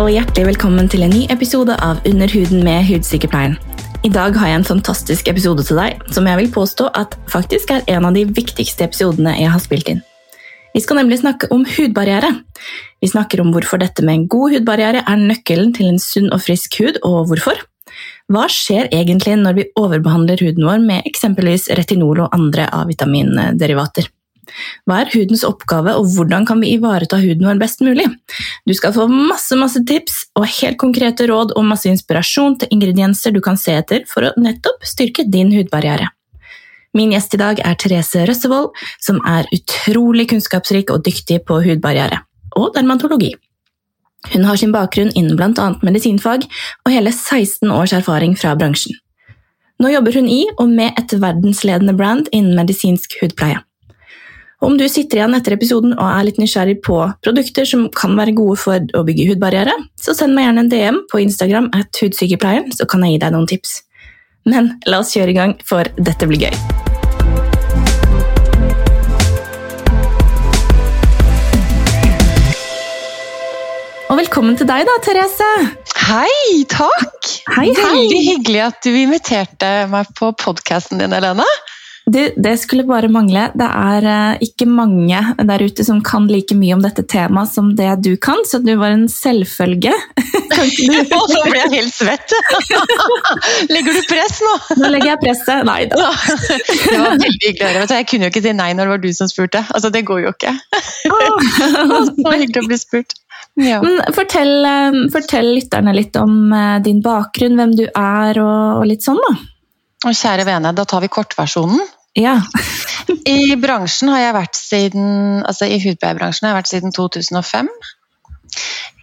og hjertelig velkommen til en ny episode av Under huden med Hudsykepleien. I dag har jeg en fantastisk episode til deg, som jeg vil påstå at faktisk er en av de viktigste episodene jeg har spilt inn. Vi skal nemlig snakke om hudbarriere. Vi snakker om hvorfor dette med en god hudbarriere er nøkkelen til en sunn og frisk hud, og hvorfor. Hva skjer egentlig når vi overbehandler huden vår med eksempelvis retinol og andre A-vitaminderivater? Hva er hudens oppgave, og hvordan kan vi ivareta huden vår best mulig? Du skal få masse masse tips og helt konkrete råd og masse inspirasjon til ingredienser du kan se etter for å nettopp styrke din hudbarriere. Min gjest i dag er Therese Røssevold, som er utrolig kunnskapsrik og dyktig på hudbarriere og dermatologi. Hun har sin bakgrunn innen bl.a. medisinfag og hele 16 års erfaring fra bransjen. Nå jobber hun i og med et verdensledende brand innen medisinsk hudpleie. Om du sitter igjen etter episoden og er litt nysgjerrig på produkter som kan være gode for å bygge hudbarriere, så send meg gjerne en DM på Instagram at hudsykepleien, så kan jeg gi deg noen tips. Men la oss kjøre i gang, for dette blir gøy. Og velkommen til deg, da, Therese. Hei, takk! Hei, hei. Veldig hyggelig at du inviterte meg på podkasten din, Helene. Du, det skulle bare mangle. Det er uh, ikke mange der ute som kan like mye om dette temaet som det du kan, så du var en selvfølge. Og så ble jeg helt svett! legger du press nå? Nå legger jeg presset. Nei da. det var veldig hyggelig å høre. Jeg kunne jo ikke si nei når det var du som spurte. Altså, Det går jo ikke. så hyggelig å bli spurt. Ja. Fortell, uh, fortell, lytterne litt om uh, din bakgrunn, hvem du er og, og litt sånn, da. Og kjære vene, da tar vi kortversjonen. Ja. I bransjen har jeg vært siden altså i hudpleiebransjen har jeg vært siden 2005.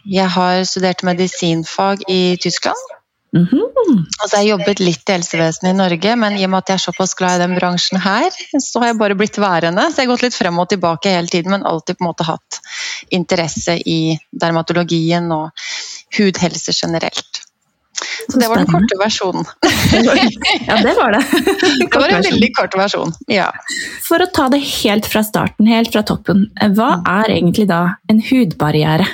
Jeg har studert medisinfag i Tyskland. Mm -hmm. Altså jeg har jobbet litt i helsevesenet i Norge, men i og med at jeg er såpass glad i den bransjen her, så har jeg bare blitt værende. Så jeg har gått litt frem og tilbake hele tiden, men alltid på en måte hatt interesse i dermatologien og hudhelse generelt. Så det var den korte versjonen. ja, det var det. det var en veldig kort versjon, ja. For å ta det helt fra starten, helt fra toppen. Hva er egentlig da en hudbarriere?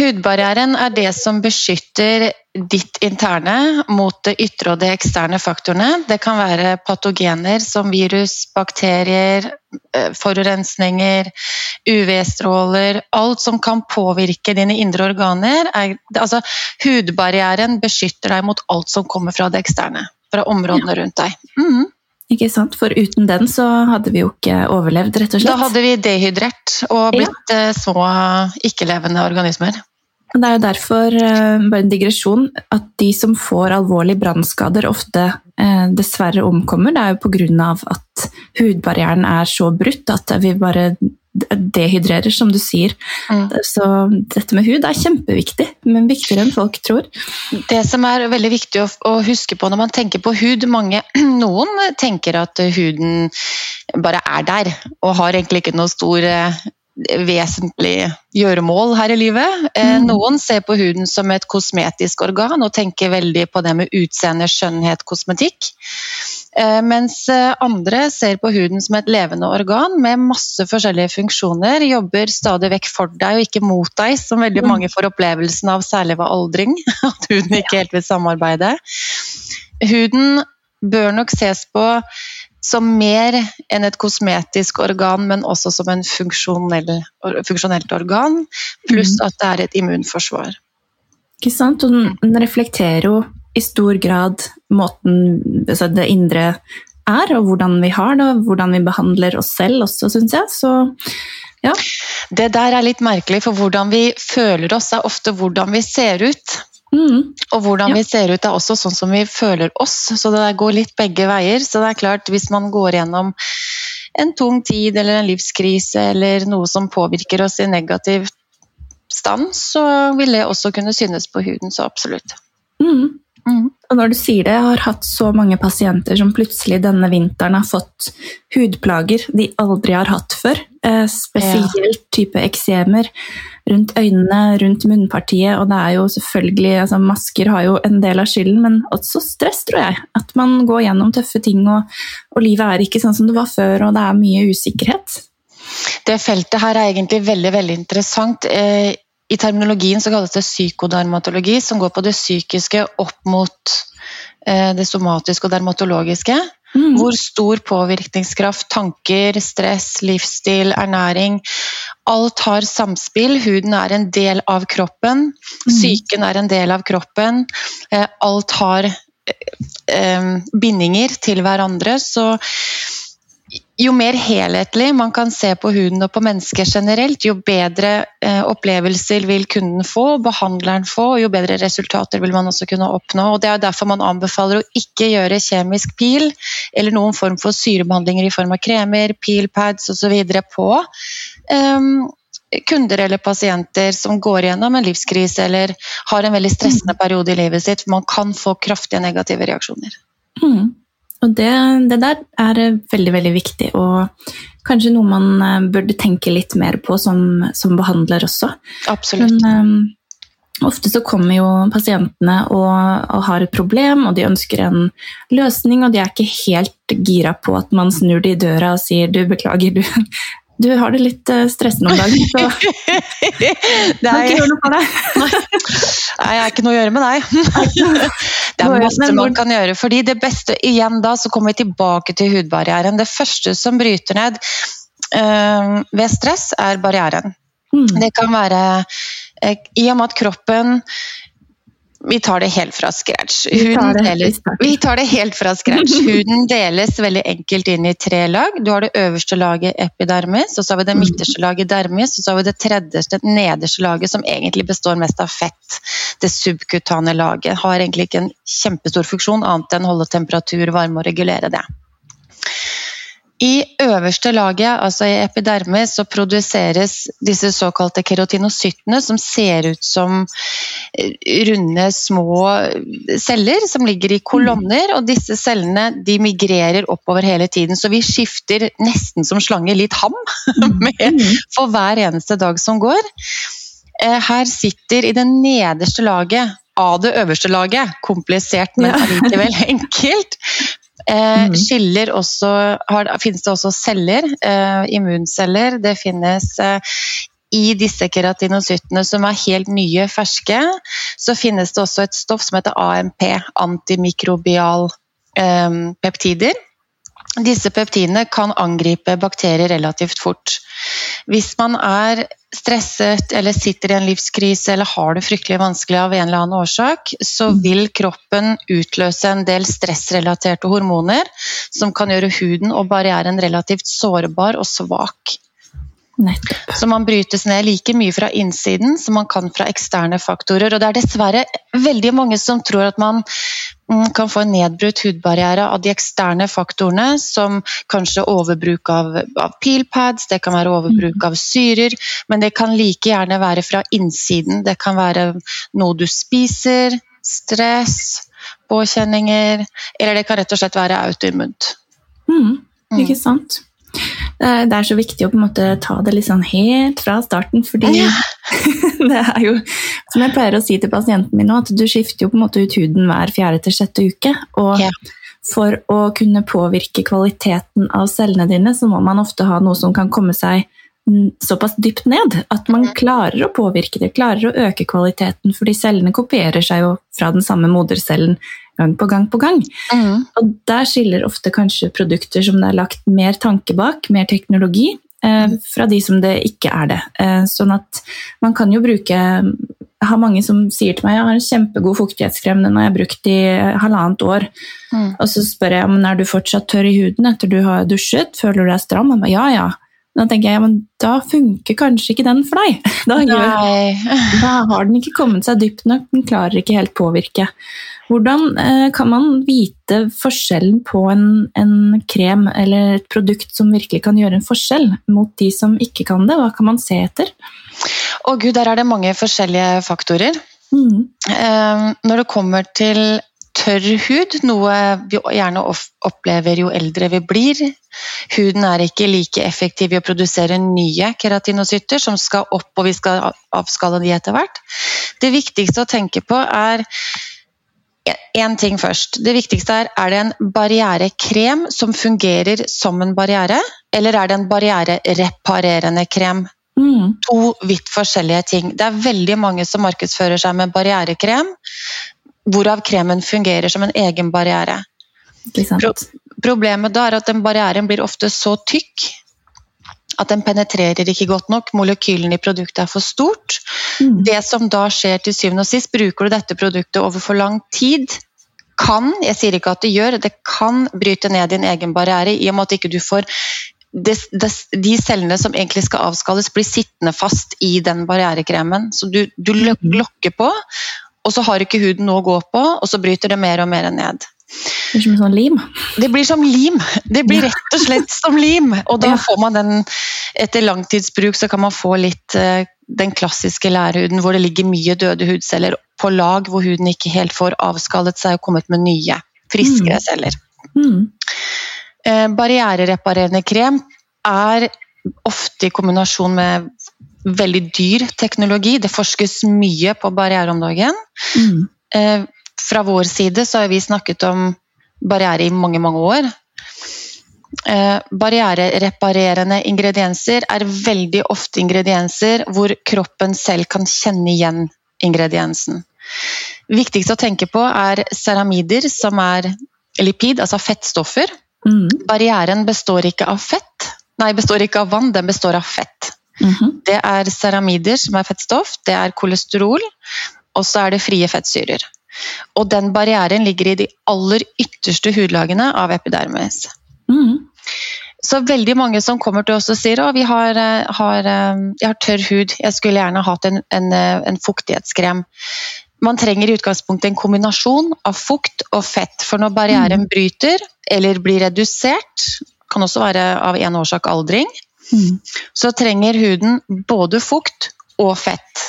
Hudbarrieren er det som beskytter ditt interne mot det ytre og de eksterne faktorene. Det kan være patogener som virus, bakterier, eh, forurensninger, UV-stråler Alt som kan påvirke dine indre organer. Er, altså, hudbarrieren beskytter deg mot alt som kommer fra det eksterne. Fra områdene rundt deg. Mm. Ikke sant? For uten den så hadde vi jo ikke overlevd, rett og slett. Da hadde vi dehydrert og blitt ja. så små ikke-levende organismer. Det er jo derfor, eh, bare en digresjon, at de som får alvorlige brannskader, ofte eh, dessverre omkommer. Det er jo pga. at hudbarrieren er så brutt at vi bare dehydrerer, som du sier. Mm. Så dette med hud er kjempeviktig, men viktigere enn folk tror. Det som er veldig viktig å, huske på når man tenker på hud mange, Noen tenker at huden bare er der, og har egentlig ikke noe stor eh, vesentlig gjøremål her i livet. Eh, mm. Noen ser på huden som et kosmetisk organ og tenker veldig på det med utseende, skjønnhet, kosmetikk. Eh, mens eh, andre ser på huden som et levende organ med masse forskjellige funksjoner. Jobber stadig vekk for deg og ikke mot deg, som veldig mm. mange får opplevelsen av særlig ved aldring. At huden ikke helt vil samarbeide. Huden bør nok ses på som mer enn et kosmetisk organ, men også som en funksjonell, funksjonelt organ. Pluss mm. at det er et immunforsvar. Ikke sant? Og den reflekterer jo i stor grad måten altså det indre er, og hvordan vi har det, og hvordan vi behandler oss selv også, syns jeg. Så ja. Det der er litt merkelig, for hvordan vi føler oss er ofte hvordan vi ser ut. Mm. Og hvordan ja. vi ser ut er også sånn som vi føler oss, så det går litt begge veier. Så det er klart, hvis man går gjennom en tung tid eller en livskrise eller noe som påvirker oss i negativ stand, så vil det også kunne synes på huden, så absolutt. Mm. Mm. Og når du sier det, jeg har hatt så mange pasienter som plutselig denne vinteren har fått hudplager de aldri har hatt før. Eh, spesielt type eksemer rundt øynene, rundt munnpartiet. Og det er jo selvfølgelig altså Masker har jo en del av skylden, men også stress, tror jeg. At man går gjennom tøffe ting, og, og livet er ikke sånn som det var før, og det er mye usikkerhet. Det feltet her er egentlig veldig, veldig interessant. Eh, I terminologien så kalles det psykodermatologi, som går på det psykiske opp mot eh, det somatiske og dermatologiske. Mm. Hvor stor påvirkningskraft tanker, stress, livsstil, ernæring Alt har samspill. Huden er en del av kroppen. Mm. Psyken er en del av kroppen. Eh, alt har eh, bindinger til hverandre. Så jo mer helhetlig man kan se på huden og på mennesker generelt, jo bedre eh, opplevelser vil kunden få, behandleren få, og jo bedre resultater vil man også kunne oppnå. Og Det er derfor man anbefaler å ikke gjøre kjemisk pil eller noen form for syrebehandlinger i form av kremer, peelpads osv. på um, kunder eller pasienter som går gjennom en livskrise eller har en veldig stressende periode i livet sitt. Man kan få kraftige negative reaksjoner. Mm. Og det, det, der er veldig, veldig viktig, og kanskje noe man eh, burde tenke litt mer på som, som behandler også. Absolutt. Men um, ofte så kommer jo pasientene og, og, har et problem, og de ønsker en løsning, og de er ikke helt gira på at man snur det i døra og sier du, beklager, du, du har det litt eh, stressende om dagen, så er ikke noe for deg. Nei, jeg er ikke noe å gjøre med deg. Det er masse man kan gjøre. fordi det beste, igjen da, så kommer vi tilbake til hudbarrieren. Det første som bryter ned øh, ved stress, er barrieren. Mm. Det kan være øh, I og med at kroppen vi tar det helt fra scratch. Huden deles, vi tar det helt fra scratch. Huden deles veldig enkelt inn i tre lag. Du har det øverste laget epidermis, og så har vi det mm. midterste laget dermis, og så har vi det tredje, nederste laget som egentlig består mest av fett. Det subkutane laget har egentlig ikke en kjempestor funksjon annet enn å holde temperatur, varme og regulere det. I øverste laget, altså i epidermis, så produseres disse såkalte kerotinocyttene, som ser ut som eh, runde, små celler som ligger i kolonner. Og disse cellene de migrerer oppover hele tiden, så vi skifter nesten som slange litt ham med, for hver eneste dag som går. Eh, her sitter i det nederste laget av det øverste laget, komplisert, men allikevel enkelt, mm. Skiller også, har, finnes det også celler, eh, immunceller. Det finnes eh, i disse keratinocyttene som er helt nye, ferske, så finnes det også et stoff som heter AMP, antimikrobial eh, peptider. Disse peptidene kan angripe bakterier relativt fort. Hvis man er stresset eller sitter i en livskrise eller har det fryktelig vanskelig av en eller annen årsak, så mm. vil kroppen utløse en del stressrelaterte hormoner som kan gjøre huden og barrieren relativt sårbar og svak. Nettopp. Så man brytes ned like mye fra innsiden som man kan fra eksterne faktorer. Og det er dessverre veldig mange som tror at man kan få en nedbrutt hudbarriere av de eksterne faktorene, som kanskje overbruk av, av peelpads, det kan være overbruk mm. av syrer, men det kan like gjerne være fra innsiden. Det kan være noe du spiser, stress, påkjenninger, eller det kan rett og slett være autoimmunt. Mm, ikke sant. Det er så viktig å på en måte ta det litt sånn helt fra starten, fordi ja. det er jo Som jeg pleier å si til pasienten min nå, at du skifter jo på en måte ut huden hver fjerde til sjette uke. Og ja. for å kunne påvirke kvaliteten av cellene dine, så må man ofte ha noe som kan komme seg såpass dypt ned at man klarer å påvirke det, klarer å øke kvaliteten, fordi cellene kopierer seg jo fra den samme modercellen gang på gang på gang. Mm. Og der skiller ofte kanskje produkter som det er lagt mer tanke bak, mer teknologi, eh, mm. fra de som det ikke er det. Eh, sånn at man kan jo bruke jeg har mange som sier til meg jeg har en kjempegod fuktighetskrem, den har jeg brukt i halvannet år. Mm. Og så spør jeg om er du fortsatt tørr i huden etter du har dusjet, føler du deg stram? Og ja, ja. Da tenker jeg ja, men da funker kanskje ikke den for deg. Da, gjør, da har den ikke kommet seg dypt nok, den klarer ikke helt påvirke. Hvordan eh, kan man vite forskjellen på en, en, krem eller et produkt som virkelig kan gjøre en forskjell, mot de som ikke kan det? Hva kan man se etter? Å gud, Der er det mange forskjellige faktorer. Mm. Eh, når det kommer til tørr hud, noe vi gjerne opplever jo eldre vi blir. Huden er ikke like effektiv i å produsere nye keratinocytter som skal opp, og vi skal avskalle de etter hvert. Det viktigste å tenke på er Én ting først. Det viktigste er er det en barrierekrem som fungerer som en barriere, eller er det en barrierereparerende krem? Mm. To vidt forskjellige ting. Det er veldig mange som markedsfører seg med barrierekrem, hvorav kremen fungerer som en egen barriere. Pro problemet da er at den barrieren blir ofte så tykk at den penetrerer ikke godt nok. Molekylene i produktet er for stort. Mm. Det som da skjer til syvende og sist, bruker du dette produktet over for lang tid, kan, jeg sier ikke at det gjør, det kan bryte ned din egen barriere i og med at ikke du får de, de, de cellene som egentlig skal avskalles, blir sittende fast i den barrierekremen. Så du, du Mhm. lokker på, og så har ikke huden noe å gå på, og så bryter det mer og mer ned. Det blir som sånn lim. Det blir som lim. Det blir rett og slett som lim. Og da får man den Etter langtidsbruk så kan man få litt eh, den klassiske lærhuden hvor det ligger mye døde hudceller på lag, hvor huden ikke helt får avskallet seg og kommet med nye, friskere Mm. celler. Mm. Eh, Barrierereparerende krem er ofte i kombinasjon med veldig dyr teknologi. Det forskes mye på barriere om dagen. Mm. Fra vår side så har vi snakket om barriere i mange, mange år. Eh, Barrierereparerende ingredienser er veldig ofte ingredienser hvor kroppen selv kan kjenne igjen ingrediensen. Viktigst å tenke på er ceramider, som er lipid, altså fettstoffer. Mm. Barrieren består ikke av fett, nei, består ikke av vann, den består av fett. Mhm. Det er ceramider, som er fettstoff, det er kolesterol, og så er det frie fettsyrer. Og den barrieren ligger i de aller ytterste hudlagene av epidermis. Mm. Så veldig mange som kommer til oss og sier at vi har, eh, har, eh, jeg har tørr hud, jeg skulle gjerne hatt en, en, eh, en fuktighetskrem. Man trenger i utgangspunktet en kombinasjon av fukt og fett, for når barrieren bryter eller blir redusert, kan også være av en årsak aldring, Mm. så trenger huden både fukt og fett.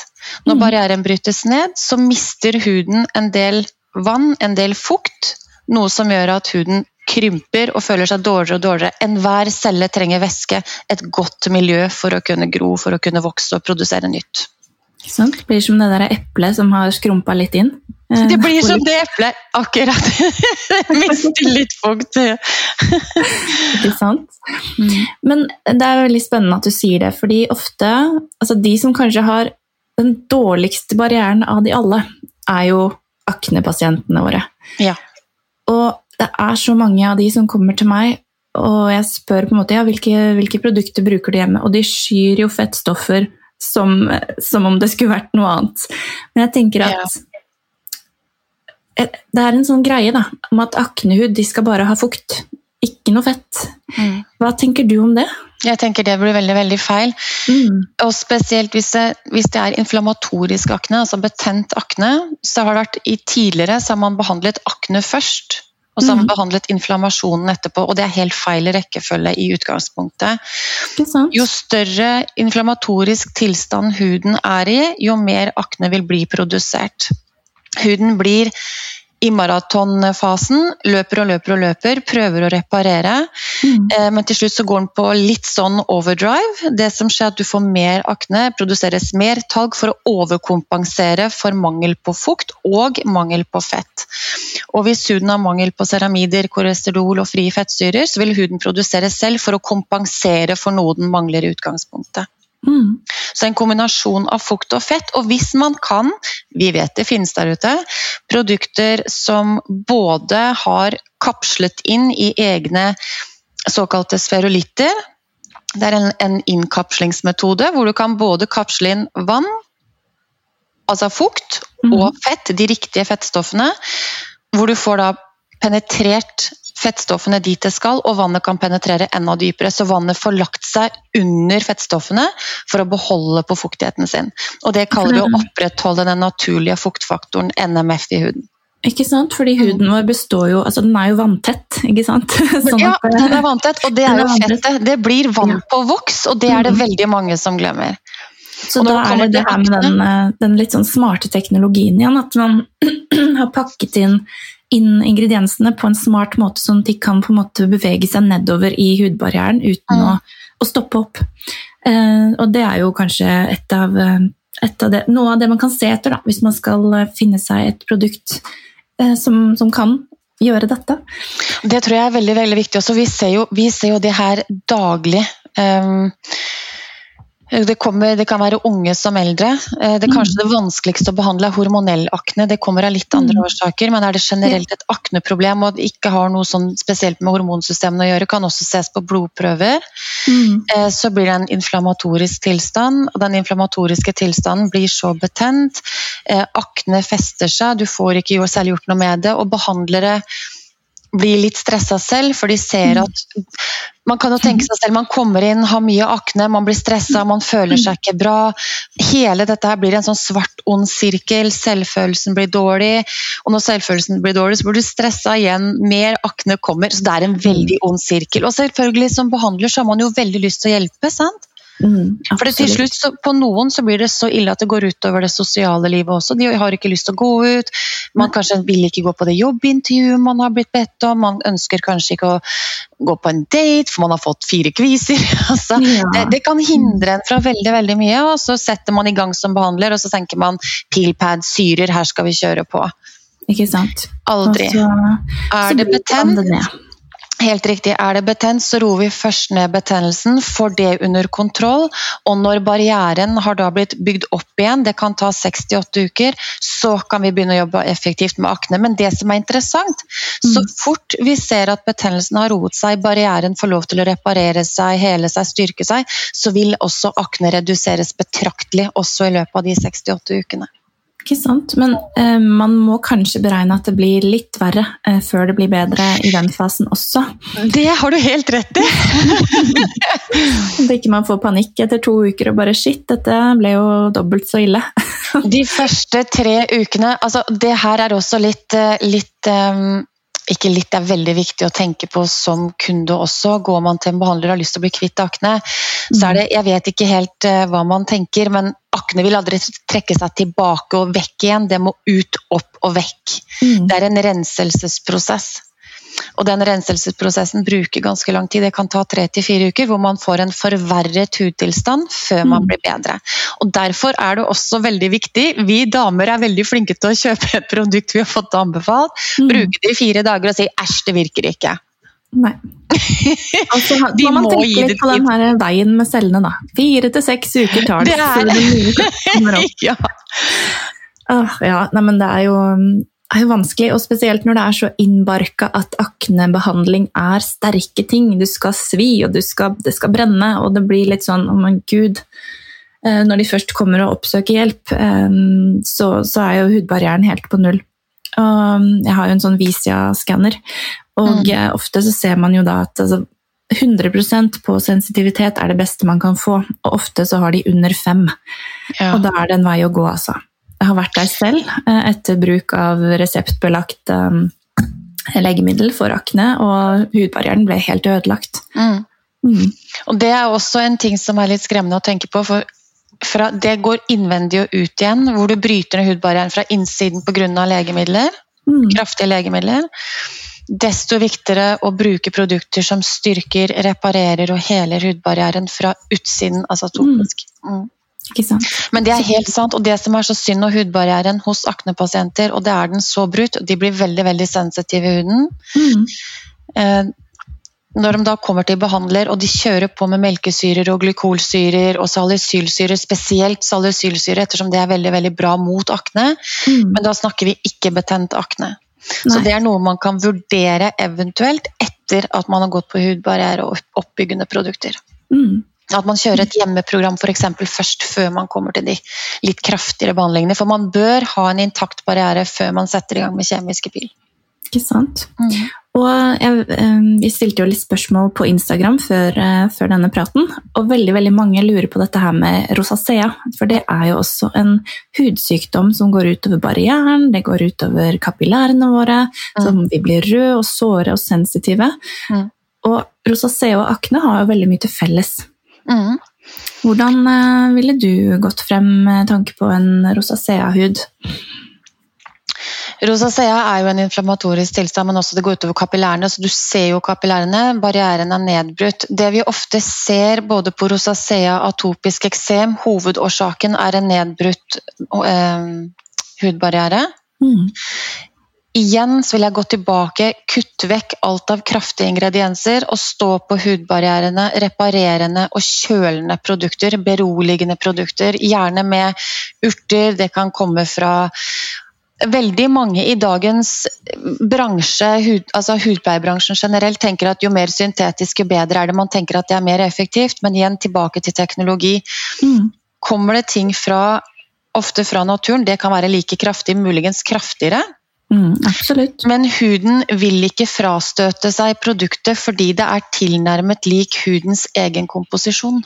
Når Mm. barrieren brytes ned, så mister huden en del vann, en del fukt, noe som gjør at huden krymper og føler seg dårligere og dårligere. Enhver celle trenger væske, et godt miljø for å kunne gro, for å kunne vokse og produsere nytt. Ikke sant? Det blir som det der eplet som har skrumpa litt inn. Eh, Det blir som det eplet, akkurat. Mister litt fukt. Ikke sant? Men det er veldig spennende at du sier det, fordi ofte altså De som kanskje har den dårligste barrieren av de alle, er jo aknepasientene våre. Ja. Og det er så mange av de som kommer til meg, og jeg spør på en måte ja, hvilke, hvilke produkter bruker de hjemme, og de skyr jo fettstoffer som, som om det skulle vært noe annet. Men jeg tenker at ja. det er en sånn greie da, om at aknehud de skal bare ha fukt, ikke noe fett. Mm. Hva tenker du om det? Jeg tenker det blir veldig veldig feil. Mm. Og spesielt hvis det, hvis det er inflammatorisk akne, altså betent akne, så har det vært i tidligere så har man behandlet akne først. Og så har man Mhm. behandlet inflammasjonen etterpå, og det er helt feil rekkefølge i utgangspunktet. Jo større inflammatorisk tilstand huden er i, jo mer akne vil bli produsert. Huden blir i maratonfasen, løper og løper og løper, prøver å reparere. Mm. Eh, Men til slutt så går den på litt sånn overdrive. Det som skjer er at du får mer akne, produseres mer talg for å overkompensere for mangel på fukt og mangel på fett. Og hvis huden har mangel på ceramider, kolesterol og frie fettsyrer, så vil huden produsere selv for å kompensere for noe den mangler i utgangspunktet. Mm. Så en kombinasjon av fukt og fett. Og hvis man kan, vi vet det finnes der ute, produkter som både har kapslet inn i egne såkalte sferolitter. Det er en, en innkapslingsmetode hvor du kan både kapsle inn vann, altså fukt, mm. og fett, de riktige fettstoffene. Hvor du får da penetrert fettstoffene dit det skal, og vannet kan penetrere enda dypere. Så vannet får lagt seg under fettstoffene for å beholde på fuktigheten sin. Og det kaller vi å opprettholde den naturlige fuktfaktoren NMF i huden. Ikke sant? Fordi huden vår består jo Altså, den er jo vanntett, ikke sant? Sånn ja, den er vanntett, og det er er jo fettet. Det blir vann på voks, og det er det Mhm. veldig mange som glemmer. så da er det det her med den, eh, den litt sånn smarte teknologien igjen, at man har pakket inn, inn ingrediensene på en smart måte, sånn at de kan på en måte bevege seg nedover i hudbarrieren uten mm. å, å stoppe opp. Uh, og det er jo kanskje et av, eh, et av det, noe av det man kan se etter da, hvis man skal eh, finne seg et produkt uh, som, som kan gjøre dette. Det tror jeg er veldig veldig viktig. Også, vi, ser jo, vi ser jo det her daglig. Um, Det, kommer, det, kan være unge som eldre. Det det kanskje det vanskeligste å behandle er hormonell akne. Det kommer av litt andre mm. årsaker, men er det generelt et akneproblem og det ikke har noe sånn spesielt med hormonsystemene å gjøre, kan også ses på blodprøver. Mm. Eh, så blir det en inflammatorisk tilstand, og den inflammatoriske tilstanden blir så betent. Eh, akne fester seg, du får ikke særlig gjort noe med det, og behandlere blir litt stressa selv, for de ser mm. at Man kan jo tenke seg selv, man kommer inn, har mye akne, man blir stressa, man føler seg ikke bra. Hele dette her blir en sånn svart, ond sirkel. Selvfølelsen blir dårlig. Og når selvfølelsen blir dårlig, så blir du stressa igjen. Mer akne kommer. Så det er en veldig ond sirkel. Og selvfølgelig, som behandler, så har man jo veldig lyst til å hjelpe, sant? Mm, For til slutt, så, På noen så blir det så ille at det går utover det sosiale livet også. De har ikke lyst til å gå ut. Man kanskje vil ikke gå på det jobbintervjuet man har blitt bedt om. Man ønsker kanskje ikke å gå på en date, for man har fått fire kviser. altså, ja. det, det, kan hindre en fra veldig veldig mye. og Så setter man i gang som behandler, og så tenker man pilpad, syrer, her skal vi kjøre på. Ikke sant. Aldri. Så, er det betent? Helt riktig. Er det betent, så roer vi først ned betennelsen, får det under kontroll. Og når barrieren har da blitt bygd opp igjen, det kan ta 68 uker, så kan vi begynne å jobbe effektivt med akne. Men det som er interessant, så mm. fort vi ser at betennelsen har roet seg, barrieren får lov til å reparere seg, hele seg, styrke seg, så vil også akne reduseres betraktelig også i løpet av de 68 ukene. Ikke sant. Men eh, man må kanskje beregne at det blir litt verre eh, før det blir bedre i den fasen også. Det har du helt rett i! At ikke man får panikk etter to uker og bare shit, dette ble jo dobbelt så ille. De første tre ukene Altså, det her er også litt, eh, litt um ikke litt det er veldig viktig å tenke på som kunde også. Går man til en behandler og har lyst til å bli kvitt akne, så er det Jeg vet ikke helt uh, hva man tenker, men akne vil aldri trekke seg tilbake og vekk igjen. Det må ut, opp og vekk. Mm. Det er en renselsesprosess. Og den renselsesprosessen bruker ganske lang tid. Det kan ta tre til fire uker, hvor man får en forverret hudtilstand før man mm. blir bedre. Og Derfor er det også veldig viktig Vi damer er veldig flinke til å kjøpe et produkt vi har fått anbefalt, mm. bruke det i fire dager og si 'æsj, det virker ikke'. Nei. Altså, De man må tenke litt på den her veien med cellene, da. Fire til seks uker tar det. det er... ja. Oh, ja, nei, men det er jo er jo vanskelig, og spesielt når det er så innbarka at aknebehandling er sterke ting. Du skal svi, og skal, det skal brenne, og det blir litt sånn Å, oh, men gud. Eh, når de først kommer og oppsøker hjelp, eh, så, så er jo hudbarrieren helt på null. Og um, jeg har jo en sånn Visia-skanner, og mm. ofte så ser man jo da at altså, 100% på sensitivitet er det beste man kan få, og ofte så har de under fem. Ja. Og da er det en vei å gå, altså. Har vært der selv eh, etter bruk av reseptbelagt um, legemiddel for akne, og hudbarrieren ble helt ødelagt. Mm. Mm. Og Det er også en ting som er litt skremmende å tenke på. for fra, Det går innvendig og ut igjen, hvor du bryter ned hudbarrieren fra innsiden pga. legemidler. Mm. Kraftige legemidler. Desto viktigere å bruke produkter som styrker, reparerer og heler hudbarrieren fra utsiden, altså topisk. Mm. Men det er helt sant, og det som er så synd og hudbarrieren hos aknepasienter, og det er den så brutt, de blir veldig veldig sensitive i huden. Mm. Eh, når de da kommer til behandler og de kjører på med melkesyrer og glykolsyrer og salicylsyrer, spesielt salicylsyre ettersom det er veldig veldig bra mot akne, mm. men da snakker vi ikke betent akne. Nei. Så det er noe man kan vurdere eventuelt etter at man har gått på hudbarriere og oppbyggende produkter. Mm. At man kjører et hjemmeprogram for eksempel, først før man kommer til de litt kraftigere behandlingene. For man bør ha en intakt barriere før man setter i gang med kjemiske pil. Ikke sant. Mm. Og jeg, vi stilte jo litt spørsmål på Instagram før, eh, før, denne praten, og veldig veldig mange lurer på dette her med rosacea. For det er jo også en hudsykdom som går utover barrieren, det går utover kapillærene våre, mm. så vi blir røde og såre og sensitive. Mm. Og rosacea og akne har jo veldig mye til felles. Mm. Hvordan eh, ville du gått frem med tanke på en rosacea-hud? Rosacea er jo en inflammatorisk tilstand, men også det går utover kapillærene. så Du ser jo kapillærene, barrieren er nedbrutt. Det vi ofte ser både på rosacea, atopisk eksem, hovedårsaken er en nedbrutt eh, hudbarriere. Mm. Igjen så vil jeg gå tilbake, kutte vekk alt av kraftige ingredienser og stå på hudbarrierene, reparerende og kjølende produkter, beroligende produkter. Gjerne med urter. Det kan komme fra Veldig mange i dagens bransje, hud, altså hudpleiebransjen generelt, tenker at jo mer syntetisk, jo bedre er det. Man tenker at det er mer effektivt, men igjen tilbake til teknologi. Mm. Kommer det ting fra, ofte fra naturen, det kan være like kraftig, muligens kraftigere, Mm, absolutt. Men huden vil ikke frastøte seg produktet fordi det er tilnærmet lik hudens egen komposisjon.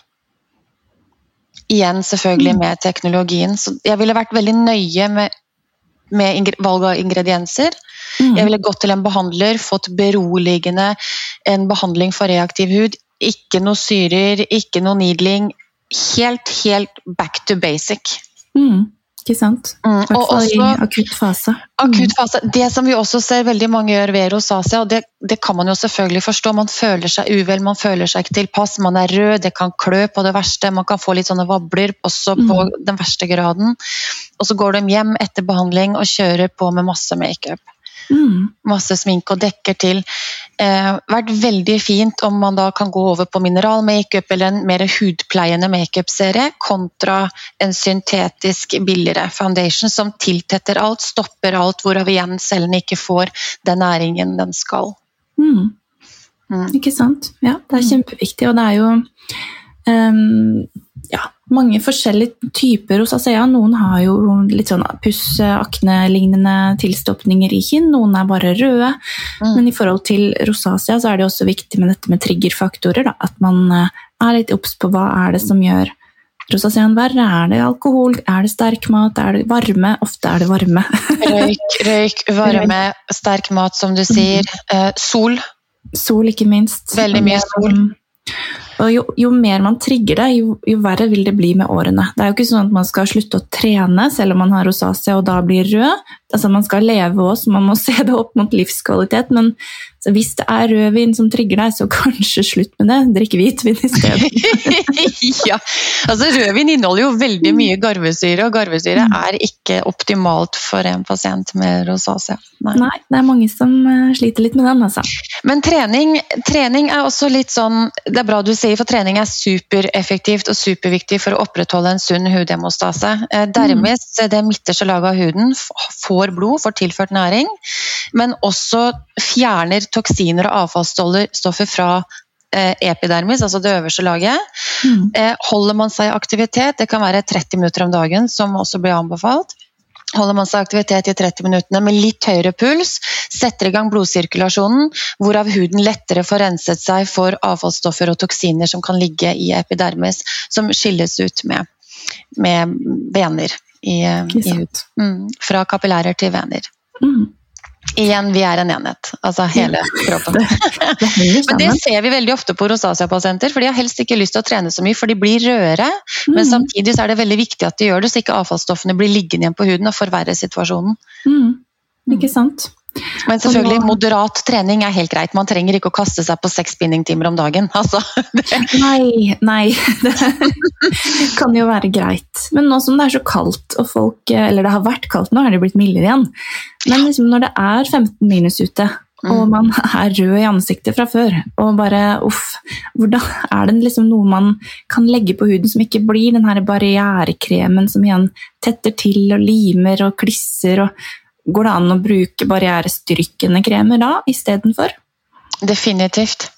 Igjen selvfølgelig mm. med teknologien. Så jeg ville vært veldig nøye med, med valg av ingredienser. Mm. Jeg ville gått til en behandler, fått beroligende en behandling for reaktiv hud. Ikke noe syrer, ikke noe needling. Helt, helt back to basic. Mm. Ikke sant? Mm, og også, i akutt fase. Mm. Det som vi også ser veldig mange gjør ved rosacea, og det, det, kan man jo selvfølgelig forstå, man føler seg uvel, man føler seg ikke tilpass, man er rød, det kan klø på det verste, man kan få litt sånne vabler også på mm. den verste graden. Og så går de hjem etter behandling og kjører på med masse makeup. Mm. Masse sminke og dekker til. Eh, vært veldig fint om man da kan gå over på mineralmakeup eller en mer hudpleiende makeupserie kontra en syntetisk billigere foundation som tiltetter alt, stopper alt, hvorav igjen cellene ikke får den næringen den skal. Mm. Mm. Ikke sant. Ja, det er kjempeviktig, og det er jo um, ja, mange forskjellige typer rosacea. Noen har jo litt sånn puss, akne-lignende tilstoppninger i kinn, noen er bare røde. Mm. Men i forhold til rosacea så er det også viktig med dette med triggerfaktorer. Da. At man eh, er litt obs på hva er det som gjør rosaceaen verre. Er det alkohol, er det sterk mat, er det varme? Ofte er det varme. røyk, røyk, varme, sterk mat, som du sier. Mm. sol. Sol, ikke minst. Veldig mye sol. Og jo, jo, mer man trigger det, jo, jo, verre vil det bli med årene. Det er jo ikke sånn at man skal slutte å trene selv om man har rosacea og da blir rød. Altså Man skal leve òg, så man må se det opp mot livskvalitet. Men hvis det er rødvin som trigger deg, så kanskje slutt med det. Drikk hvitvin i stedet. ja, altså Rødvin inneholder jo veldig mye garvesyre, og garvesyre mm. er ikke optimalt for en pasient med rosacea. Nei. Nei, det er mange som eh, sliter litt med den. altså. Men trening, trening er også litt sånn Det er bra du sier, for trening er supereffektivt og superviktig for å opprettholde en sunn hudhemostase. Eh, dermed mm. det midterste laget av huden får blod, får tilført næring, men også fjerner toksiner og avfallsstoffer fra eh, epidermis, altså det øverste laget. Mm. Eh, holder man seg i aktivitet, det kan være 30 minutter om dagen, som også blir anbefalt. Holder man seg aktivitet i 30 minutter med litt høyere puls, setter i gang blodsirkulasjonen, hvorav huden lettere får renset seg for avfallsstoffer og toksiner som kan ligge i epidermis, som skilles ut med, med vener i, i hud. Mm, fra kapillærer til vener. Mm. Igjen, vi er en enhet. Altså hele kroppen. det, men det ser vi veldig ofte på rosacea-pasienter, for de har helst ikke lyst til å trene så mye, for de blir rødere. Mm. Men samtidig er det veldig viktig at de gjør det, så ikke avfallsstoffene blir liggende igjen på huden og forverrer situasjonen. Mm. Ikke sant. Men selvfølgelig, moderat trening er helt greit. Man trenger ikke å kaste seg på seks spinningtimer om dagen. Altså, nei, nei. Det kan jo være greit. Men nå som det er så kaldt, og folk Eller det har vært kaldt, nå er det blitt mildere igjen. Men liksom når det er 15 minus ute, og mm. man er rød i ansiktet fra før, og bare uff Hvordan er det liksom noe man kan legge på huden som ikke blir den her barrierekremen som igjen tetter til og limer og klisser og Går det an å bruke barrierestyrkende kremer da istedenfor? Definitivt.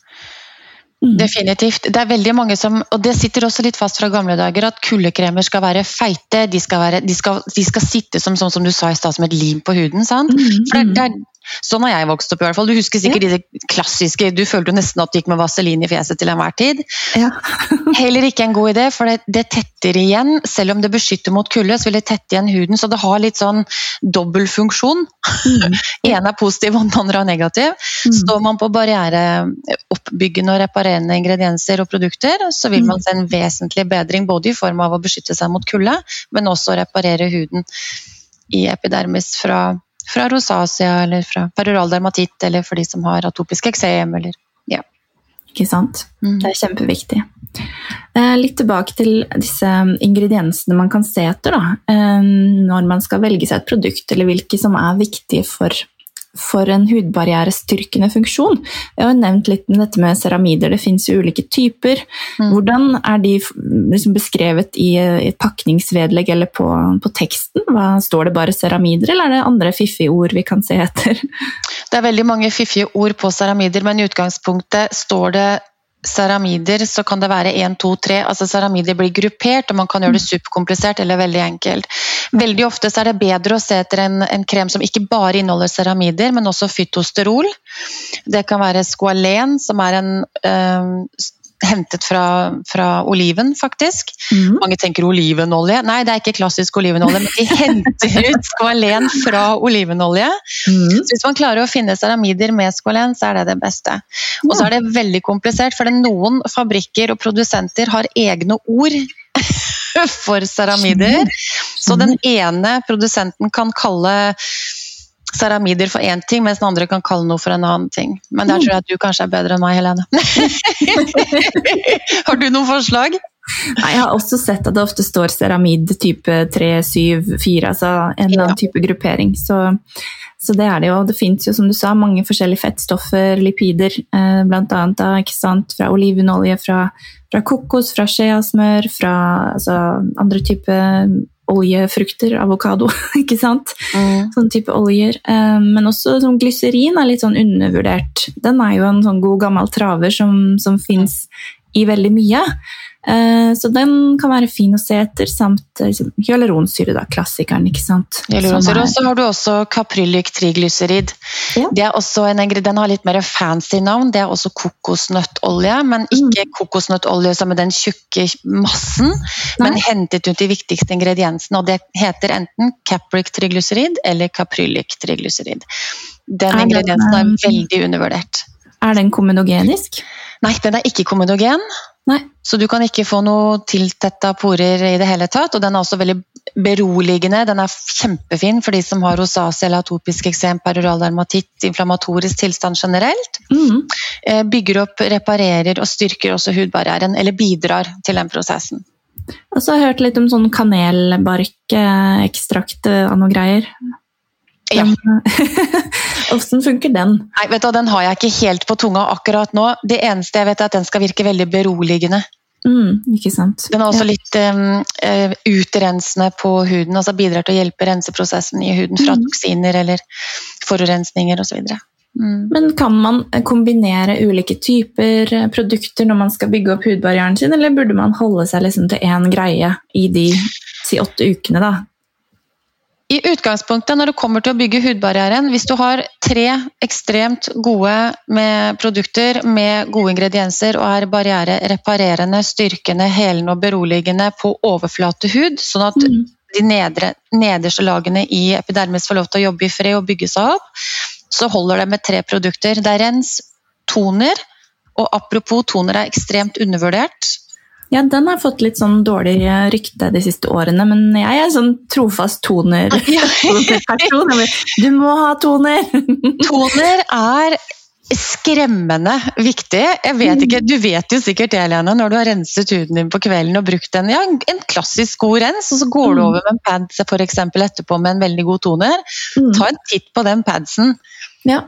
Mm. Definitivt. Det er veldig mange som, og det sitter også litt fast fra gamle dager, at kuldekremer skal være feite. De skal, være, de skal, de skal sitte som, sånn som du sa i stad, som et lim på huden. sant? Mm. For det, det, er Sånn har jeg vokst opp. i hvert fall. Du husker sikkert ja. de klassiske Du følte nesten at du gikk med vaselin i fjeset til enhver tid. Ja. Heller ikke en god idé, for det, det, tetter igjen. Selv om det beskytter mot kulde, så vil det tette igjen huden. Så det har litt sånn dobbeltfunksjon. Mm. en er positiv, og den andre er negativ. Mm. Står man på barriereoppbyggende og reparerende ingredienser og produkter, så vil man mm. se en vesentlig bedring både i form av å beskytte seg mot kulde, men også reparere huden i epidermis fra fra rosacea eller fra peroral dermatitt eller for de som har atopisk eksem eller ja. Ikke sant. Mm. Det er kjempeviktig. Eh, litt tilbake til disse ingrediensene man kan se etter da, eh, når man skal velge seg et produkt, eller hvilke som er viktige for for en hudbarrierestyrkende funksjon. Jeg har nevnt litt med dette med ceramider, det finnes jo ulike typer. Mm. Hvordan er de liksom beskrevet i et pakningsvedlegg eller på, på teksten? Hva, står det bare ceramider, eller er det andre fiffige ord vi kan se etter? Det er veldig mange fiffige ord på ceramider, men i utgangspunktet står det ceramider så kan det være én, to, tre. altså Ceramider blir gruppert, og man kan gjøre det superkomplisert eller veldig enkelt. Veldig ofte er det bedre å se etter en, en krem som ikke bare inneholder ceramider, men også fytosterol. Det kan være squalen, som er en øh, hentet fra, fra oliven, faktisk. Mm. Mange tenker olivenolje. Nei, det er ikke klassisk olivenolje, men de henter ut skvalen fra olivenolje. Mm. Så hvis man klarer å finne ceramider med skvalen, så er det det beste. Og så er det veldig komplisert, for noen fabrikker og produsenter har egne ord for ceramider. Så den ene produsenten kan kalle ceramider for én ting, mens den andre kan kalle noe for en annen ting. Men der tror jeg at du kanskje er bedre enn meg, Helene. har du noen forslag? Nei, jeg har også sett at det ofte står ceramid type 3, 7, 4, altså en eller annen type gruppering. Så, så det er det jo. Det fins jo, som du sa, mange forskjellige fettstoffer, lipider, eh, bl.a. fra olivenolje, fra, fra kokos, fra skjeasmør, fra altså, andre typer oljefrukter, avokado, ikke sant? Mm. Sånn type oljer. Eh, men også sånn glyserin er litt sånn undervurdert. Den er jo en sånn god gammel traver som, som fins i veldig mye. Eh, så den kan være fin å se etter, samt eh, liksom, hyaluronsyre, da, klassikeren. ikke sant? Hyaluronsyre, Og så har du også kaprylik triglycerid. Ja. Det er også en, Den har litt mer fancy navn. Det er også kokosnøttolje, men mm. ikke mm. kokosnøttolje som er den tjukke massen, Nei. men hentet ut de viktigste ingrediensene. og Det heter enten capric triglycerid eller caprylic triglycerid. Den ingrediensen er veldig undervurdert. Er den kommunogenisk? Nei, den er ikke komodogen. Nei. Så du kan ikke få noe tiltetta porer i det hele tatt. Og den er også veldig beroligende. Den er kjempefin for de som har rosacea eller atopisk eksem, peroral dermatitt, inflammatorisk tilstand generelt. Mm. Bygger opp, reparerer og styrker også hudbarrieren, eller bidrar til den prosessen. Og så har jeg hørt litt om sånn kanelbarkekstrakt og noe greier. Ja. Hvordan funker den? Nei, vet du, Den har jeg ikke helt på tunga akkurat nå. Det eneste jeg vet er at den skal virke veldig beroligende. Mm, ikke sant. Den er også ja. litt um, utrensende på huden, altså bidrar til å hjelpe renseprosessen i huden fra mm. toksiner eller forurensninger osv. Mm. Men kan man kombinere ulike typer produkter når man skal bygge opp hudbarrieren sin, eller burde man holde seg liksom til én greie i de si åtte ukene? da? I utgangspunktet når det kommer til å bygge hudbarrieren, hvis du har tre ekstremt gode med produkter med gode ingredienser og er barrierereparerende, styrkende, helende og beroligende på overflatehud, sånn at mm. de nedre, nederste lagene i epidermis får lov til å jobbe i fred og bygge seg opp, så holder det med tre produkter. Det er rens, toner, og apropos toner er ekstremt undervurdert. Ja, den har fått litt sånn dårlig rykte de siste årene, men jeg er sånn trofast toner-person. du må ha toner! toner er skremmende viktig. Jeg vet ikke, Du vet jo sikkert det, Helene, når du har renset huden din på kvelden og brukt en, ja, en klassisk god rens, og så går du mm. over med en pads for eksempel, etterpå med en veldig god toner. Mm. Ta en titt på den padsen. Ja.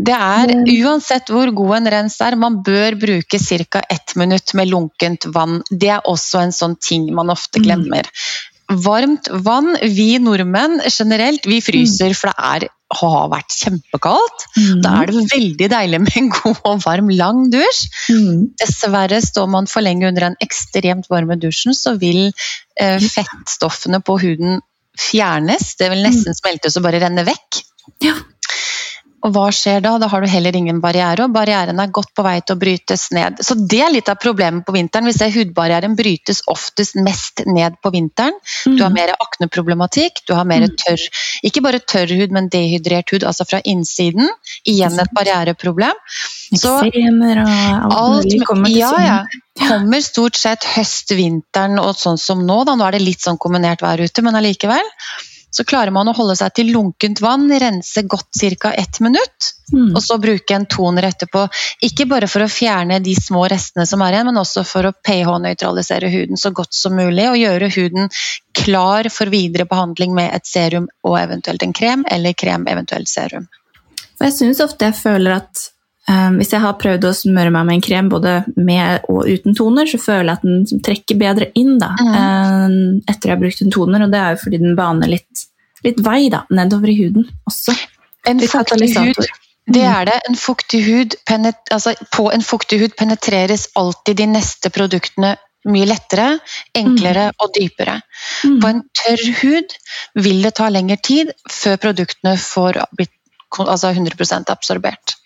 Det er uansett hvor god en rens er, man bør bruke ca. ett minutt med lunkent vann. Det er også en sånn ting man ofte mm. glemmer. Varmt vann, vi nordmenn generelt, vi fryser for det er, har vært kjempekaldt. Mm. Da er det veldig deilig med en god og varm, lang dusj. Mm. Dessverre står man for lenge under den ekstremt varme dusjen, så vil eh, fettstoffene på huden fjernes. Det vil nesten smeltes og bare renne vekk. Ja. Og hva skjer da? Da har du heller ingen barriere, og barrieren er godt på vei til å brytes ned. Så det er litt av problemet på vinteren. Vi ser hudbarrieren brytes oftest mest ned på vinteren. Mm. Du har mer akneproblematikk, du har mer mm. tørr Ikke bare tørr hud, men dehydrert hud, altså fra innsiden. Igjen et barriereproblem. Så alt kommer ja, ja, kommer stort sett høst-vinteren og sånn som nå. Da. Nå er det litt sånn kombinert vær ute, men allikevel så klarer man å holde seg til lunkent vann, rense godt ca. ett minutt, mm. og så bruke en toner etterpå. Ikke bare for å fjerne de små restene som er igjen, men også for å pH-nøytralisere huden så godt som mulig, og gjøre huden klar for videre behandling med et serum og eventuelt en krem, eller krem eventuelt serum. Jeg syns ofte jeg føler at hvis jeg har prøvd å smøre meg med en krem både med og uten toner, så føler jeg at den trekker bedre inn da, mm. etter jeg har brukt en toner. Og det er jo fordi den baner litt, litt vei da, nedover i huden også. En fuktig hud, det er det. En fuktig hud, altså, på en fuktig hud penetreres alltid de neste produktene mye lettere, enklere mm. og dypere. Mm. På en tørr hud vil det ta lengre tid før produktene får blitt altså 100% absorbert.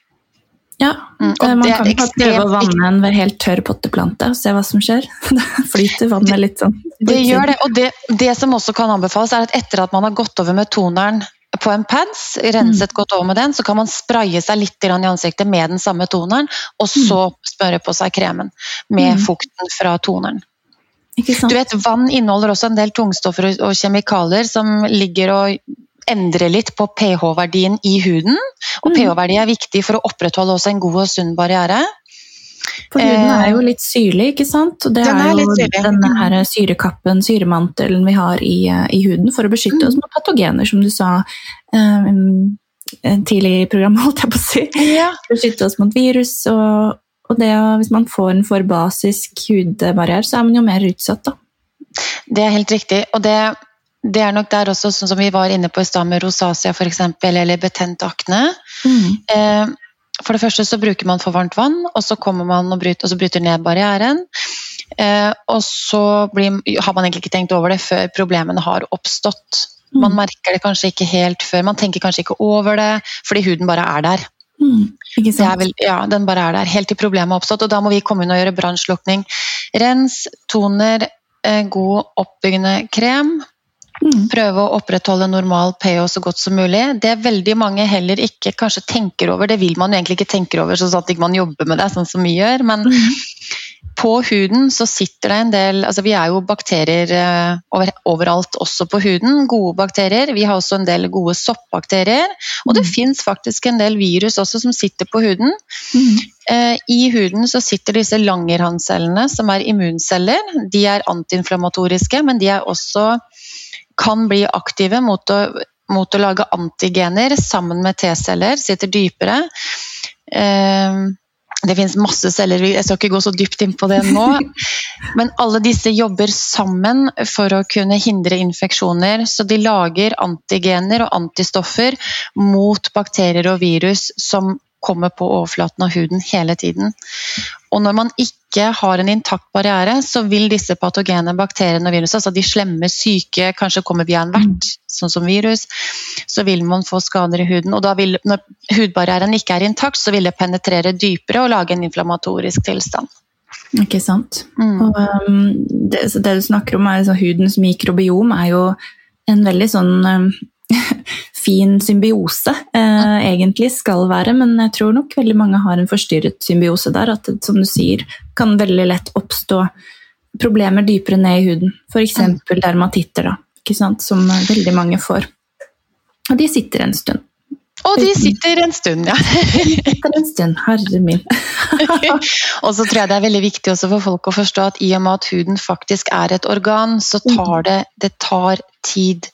Ja, mm, man kan jo prøve å vanne en helt tørr potteplante og se hva som skjer. Det flyter vannet litt sånn. Det gjør det, og det, det, som også kan anbefales, er at etter at man har gått over med toneren på en pads, renset mm. godt over med den, så kan man spraye seg litt i ansiktet med den samme toneren, og så smøre på seg kremen med mm. fukten fra toneren. Du vet, Vann inneholder også en del tungstoffer og kjemikalier som ligger og endre litt på pH-verdien i huden. Og mm. pH-verdi er viktig for å opprettholde også en god og sunn barriere. For huden er jo litt syrlig, ikke sant? Og det er, er jo denne her syrekappen, syremantelen vi har i, i huden for å beskytte oss mm. mot patogener, som du sa um, tidlig i programmet, holdt jeg på å si. Ja. Beskytte oss mot virus. Og, og det, hvis man får en for basisk hudbarriere, så er man jo mer utsatt, da. Det er helt riktig. og det det er nok der også, sånn som vi var inne på i stad med rosacea f.eks., eller betent akne. Mm. Eh, for det første så bruker man for varmt vann, og så kommer man og bryter, og så bryter ned barrieren. Eh, og så blir, har man egentlig ikke tenkt over det før problemene har oppstått. Man mm. merker det kanskje ikke helt før, man tenker kanskje ikke over det, fordi huden bare er der. Mm, er vel, ja, den bare er der helt til problemet har oppstått, og da må vi komme inn og gjøre brannslukning. Rens, toner, eh, god oppbyggende krem. Prøve å opprettholde normal pH så godt som mulig. Det veldig mange heller ikke kanskje tenker over, det vil man jo egentlig ikke tenke over sånn at man jobber med det sånn som vi gjør, men mm. på huden så sitter det en del altså Vi er jo bakterier eh, over, overalt, også på huden. Gode bakterier. Vi har også en del gode soppbakterier. Og det mm. fins faktisk en del virus også som sitter på huden. Mm. Eh, I huden så sitter disse langerhanscellene, som er immunceller. De er antiinflamatoriske, men de er også kan bli aktive mot å, mot å lage antigener sammen med T-celler, sitter dypere. Eh, det finnes masse celler, jeg skal ikke gå så dypt inn på det nå. Men alle disse jobber sammen for å kunne hindre infeksjoner. Så de lager antigener og antistoffer mot bakterier og virus som kommer på overflaten av huden hele tiden. Og når man ikke har en intakt barriere, så vil disse patogene bakteriene og virusene, altså de slemme, syke, kanskje kommer via en vert, sånn som virus, så vil man få skader i huden. Og vil, når hudbarrieren ikke er intakt, så vil det penetrere dypere og lage en inflammatorisk tilstand. Ikke sant. Mm. Og, um, det, det, du snakker om, er altså, hudens mikrobiom, er jo en veldig sånn um, fin symbiose, eh, egentlig skal være. Men jeg tror nok veldig mange har en forstyrret symbiose der. At det, som du sier, kan veldig lett oppstå problemer dypere ned i huden. F.eks. Dermatitter, da, ikke sant? som veldig mange får. Og de sitter en stund. Og de sitter en stund, ja. sitter en stund, herre min. og så tror jeg det er veldig viktig også for folk å forstå at i og med at huden faktisk er et organ, så tar mm. det, det tar tid.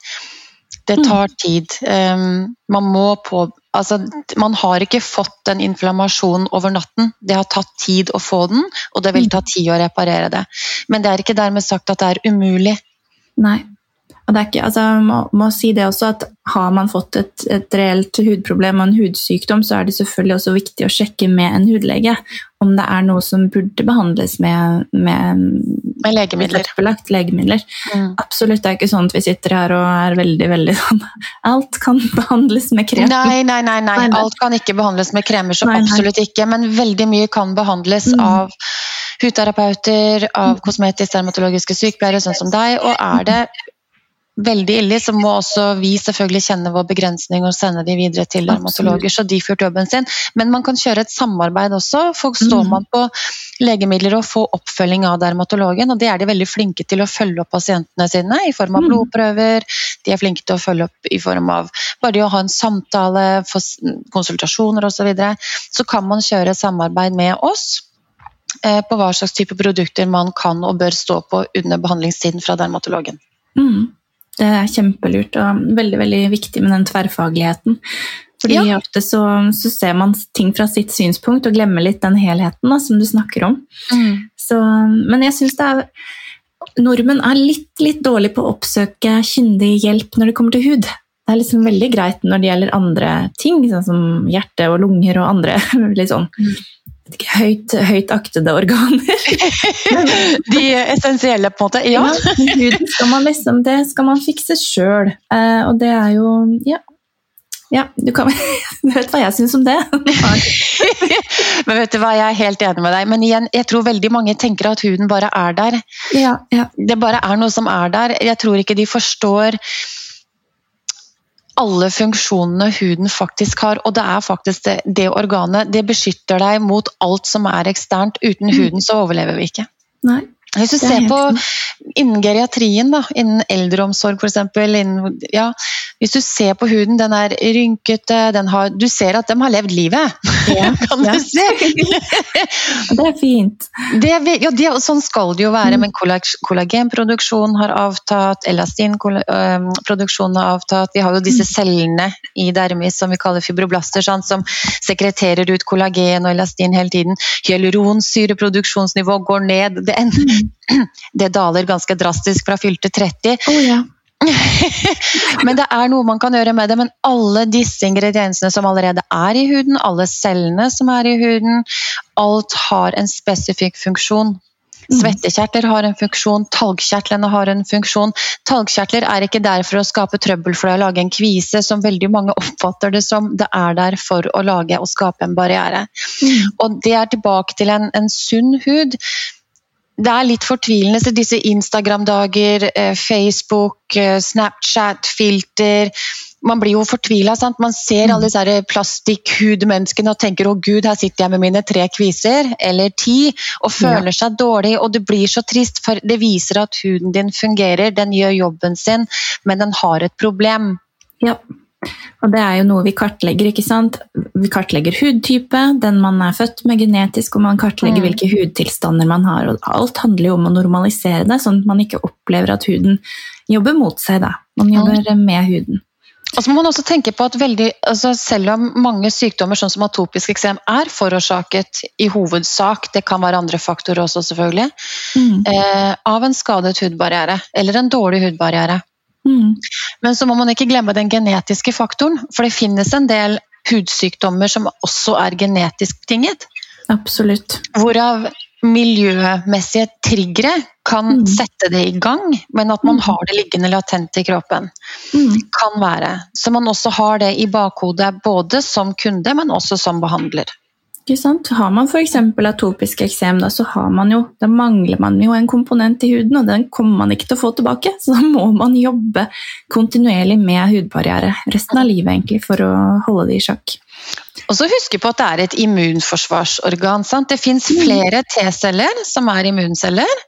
Det mm. tar tid. Um, man må på Altså, man har ikke fått den inflammasjonen over natten. Det har tatt tid å få den, og det vil ta tid å reparere det. Men det er ikke dermed sagt at det er umulig. Nei. Og det er ikke, altså, må, må si det også at Har man fått et, et, reelt hudproblem og en hudsykdom, så er det selvfølgelig også viktig å sjekke med en hudlege om det er noe som burde behandles med, med, med legemidler. legemidler. Mm. Absolutt. Det er ikke sånn at vi sitter her og er veldig veldig sånn Alt kan behandles med krem. Nei, nei, nei, nei. Alt kan ikke behandles med kremer, så nei, absolutt ikke. Men veldig mye kan behandles mm. av hudterapeuter, av kosmetisk dermatologiske sykepleiere, sånn som deg. Og er det veldig ille, så må også vi selvfølgelig kjenne vår begrensning og sende de videre til dermatologer, så de får gjort jobben sin. Men man kan kjøre et samarbeid også. Folk Står mm. man på legemidler og får oppfølging av dermatologen, og det er de veldig flinke til å følge opp pasientene sine i form av mm. blodprøver. De er flinke til å følge opp i form av bare det å ha en samtale, få konsultasjoner osv. Så, videre. så kan man kjøre samarbeid med oss eh, på hva slags type produkter man kan og bør stå på under behandlingstiden fra dermatologen. Mm. Det er kjempelurt og veldig veldig viktig med den tverrfagligheten. Fordi Ja. ofte så, så ser man ting fra sitt synspunkt og glemmer litt den helheten da, som du snakker om. Så, men jeg syns det er Nordmenn er litt, litt dårlig på å oppsøke kyndig hjelp når det kommer til hud. Det er liksom veldig greit når det gjelder andre ting, sånn som hjerte og lunger og andre litt sånn ikke, høyt, høyt aktede organer. De essensielle, på en måte. Ja. skal man liksom, det skal man fikse sjøl. Eh, og det er jo Ja. ja du, kan, du vet hva jeg syns om det. Men vet du hva, jeg er helt enig med deg. Men igjen, jeg tror veldig mange tenker at huden bare er der. ja, ja. Det bare er noe som er der. Jeg tror ikke de forstår alle funksjonene huden faktisk har. Og det er faktisk det, det organet. Det beskytter deg mot alt som er eksternt. Uten huden så overlever vi ikke. Nei. Hvis du er ser på innen geriatrien, da, innen eldreomsorg f.eks. Ja, hvis du ser på huden, den er rynkete, den har, du ser at de har levd livet. Ja, kan ja. du se? Det er fint. Det, ja, det, sånn skal det jo være, Mm. men kollagenproduksjonen har avtatt, elastinproduksjonen har avtatt. Vi har jo Mm. disse cellene i dermis som vi kaller fibroblaster, sant, som sekreterer ut kollagen og elastin hele tiden. Hyaluronsyreproduksjonsnivå går ned. Det, ender Mm. det daler ganske drastisk fra fylte 30. Oh, ja. Men det er noe man kan gjøre med det. Men alle disse ingrediensene som allerede er i huden, alle cellene som er i huden, alt har en spesifikk funksjon. Svettekjertler har en funksjon, talgkjertlene har en funksjon. Talgkjertler er ikke der for å skape trøbbel for deg å lage en kvise, som veldig mange oppfatter det som. Det er der for å lage og skape en barriere. Mm. Og det er tilbake til en, en sunn hud. Det er litt fortvilende så disse Instagram-dager, eh, Facebook, eh, Snapchat, filter. Man blir jo fortvila. Man ser alle disse plastikkhudmenneskene og tenker 'å gud, her sitter jeg med mine tre kviser', eller ti, og føler seg dårlig. Og det blir så trist, for det viser at huden din fungerer, den gjør jobben sin, men den har et problem. Ja. Og det er jo noe vi kartlegger, ikke sant? Vi kartlegger hudtype, den man er født med genetisk, og man kartlegger Mm. hvilke hudtilstander man har. Og alt handler jo om å normalisere det, sånn at man ikke opplever at huden jobber mot seg. Da. Man jobber med huden. Og så må man også tenke på at veldig, altså Selv om mange sykdommer sånn som atopisk eksem er forårsaket i hovedsak, det kan være andre faktorer også selvfølgelig, Mm. eh, av en skadet hudbarriere eller en dårlig hudbarriere. Mm. Men så må man ikke glemme den genetiske faktoren, for det finnes en del hudsykdommer som også er genetisk betinget. Absolutt. Hvorav miljømessige triggere kan Mm. sette det i gang, men at man Mm. har det liggende latent i kroppen. Mm. Kan være. Så man også har det i bakhodet både som kunde, men også som behandler. Ikke sant? Har man f.eks. atopisk eksem, da, så har man jo, da mangler man jo en komponent i huden, og den kommer man ikke til å få tilbake. Så da må man jobbe kontinuerlig med hudbarriere resten av livet egentlig, for å holde det i sjakk. Og så husk på at det er et immunforsvarsorgan. Sant? Det fins flere T-celler, som er immunceller,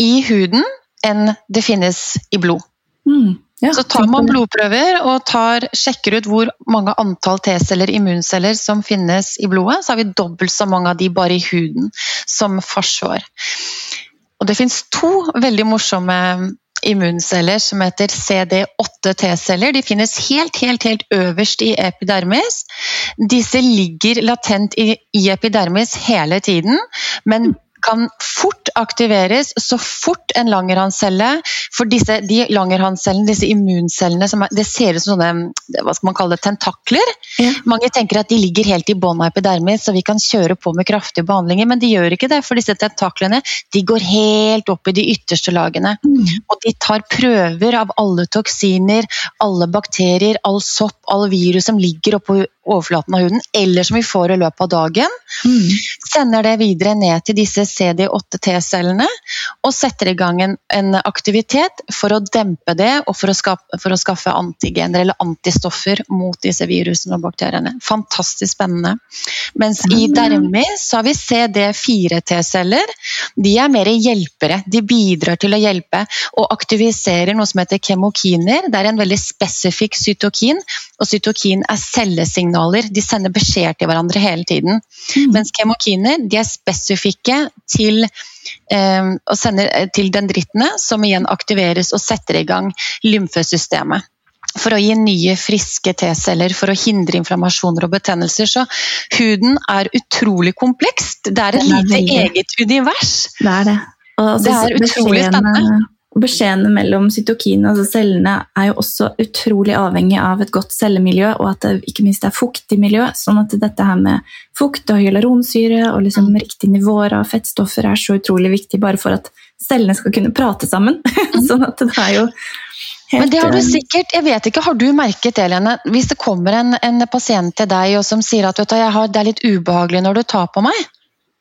i huden enn det finnes i blod. Mm. Ja, Så tar man blodprøver og tar, sjekker ut hvor mange antall T-celler, immunceller, som finnes i blodet, så har vi dobbelt så mange av de bare i huden som forsvar. Og det fins to veldig morsomme immunceller som heter CD8 T-celler. De finnes helt, helt, helt øverst i epidermis. Disse ligger latent i, epidermis hele tiden, men kan fort aktiveres så fort en langerhanscelle For disse, de langerhanscellene, disse immuncellene, som er, det ser ut som sånne hva skal man kalle det, tentakler. Ja. Mange tenker at de ligger helt i bånn av epidermis, så vi kan kjøre på med kraftige behandlinger, men de gjør ikke det. For disse tentaklene de går helt opp i de ytterste lagene. Mm. Og de tar prøver av alle toksiner, alle bakterier, all sopp, all virus som ligger oppå overflaten av huden, eller som vi får i løpet av dagen. Mm. Sender det videre ned til disse CD8 T-cellene og setter i gang en, en aktivitet for å dempe det og for å, skape, for å skaffe antigener eller antistoffer mot disse virusene og bakteriene. Fantastisk spennende. Mens i dermis så har vi CD4 T-celler. De er mer hjelpere. De bidrar til å hjelpe og aktiviserer noe som heter kemokiner. Det er en veldig spesifikk cytokin, og cytokin er cellesignaler. De sender beskjed til hverandre hele tiden. Mm. Mens kemokiner de er spesifikke til, eh, sender til dendrittene, som igjen aktiveres og setter i gang lymfesystemet. for å gi nye, friske T-celler for å hindre inflammasjoner og betennelser. Så huden er utrolig komplekst. Det er et lite eget univers. Det er det. Og Det er utrolig beskjedene- Beskjedene mellom cytokinene, altså cellene, er jo også utrolig avhengig av et godt cellemiljø, og at det ikke minst er fuktig miljø. Sånn at dette her med fukt og hyaluronsyre og liksom Mm. riktige nivåer av fettstoffer er så utrolig viktig bare for at cellene skal kunne prate sammen. sånn at det er jo helt Mm. Men det har du eh, sikkert, jeg vet ikke, har du merket det, Lene? Hvis det kommer en, en pasient til deg og som sier at du, det er litt ubehagelig når du tar på meg.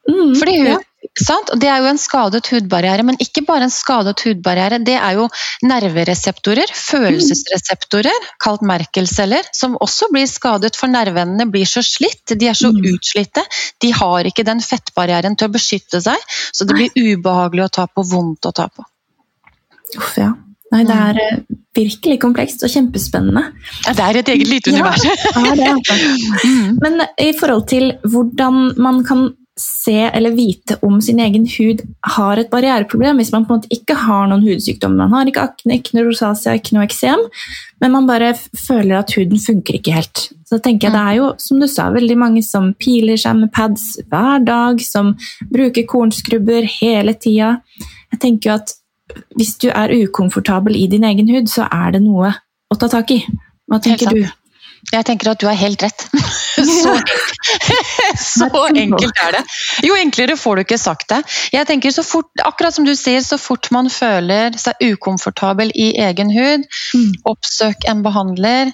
mm, Fordi hun, ja. Sant? Det er jo en skadet hudbarriere, men ikke bare en skadet hudbarriere. Det er jo nervereseptorer, følelsesreseptorer, kalt Merkel-celler, som også blir skadet, for nerveendene blir så slitt. De er så Mm. utslitte. De har ikke den fettbarrieren til å beskytte seg, så det blir ubehagelig å ta på, vondt å ta på. Uff, ja. Nei, det er eh, virkelig komplekst og kjempespennende. Ja, Det er et eget lite univers. Ja, det er det. Mm. Men i forhold til hvordan man kan se eller vite om sin egen hud har et barriereproblem, hvis man på en måte ikke har noen hudsykdommer, man har ikke akne, ikke noe rosacea, ikke noe eksem, men man bare føler at huden funker ikke helt. Så tenker jeg det er jo, som du sa, veldig mange som piler seg med pads hver dag, som bruker kornskrubber hele tida. Jeg tenker jo at hvis du er ukomfortabel i din egen hud, så er det noe å ta tak i. Hva tenker du? Jeg tenker at du har helt rett. Så, så enkelt er det. Jo enklere får du ikke sagt det. Jeg tenker så fort, akkurat som du sier, så fort man føler seg ukomfortabel i egen hud, Mm. oppsøk en behandler,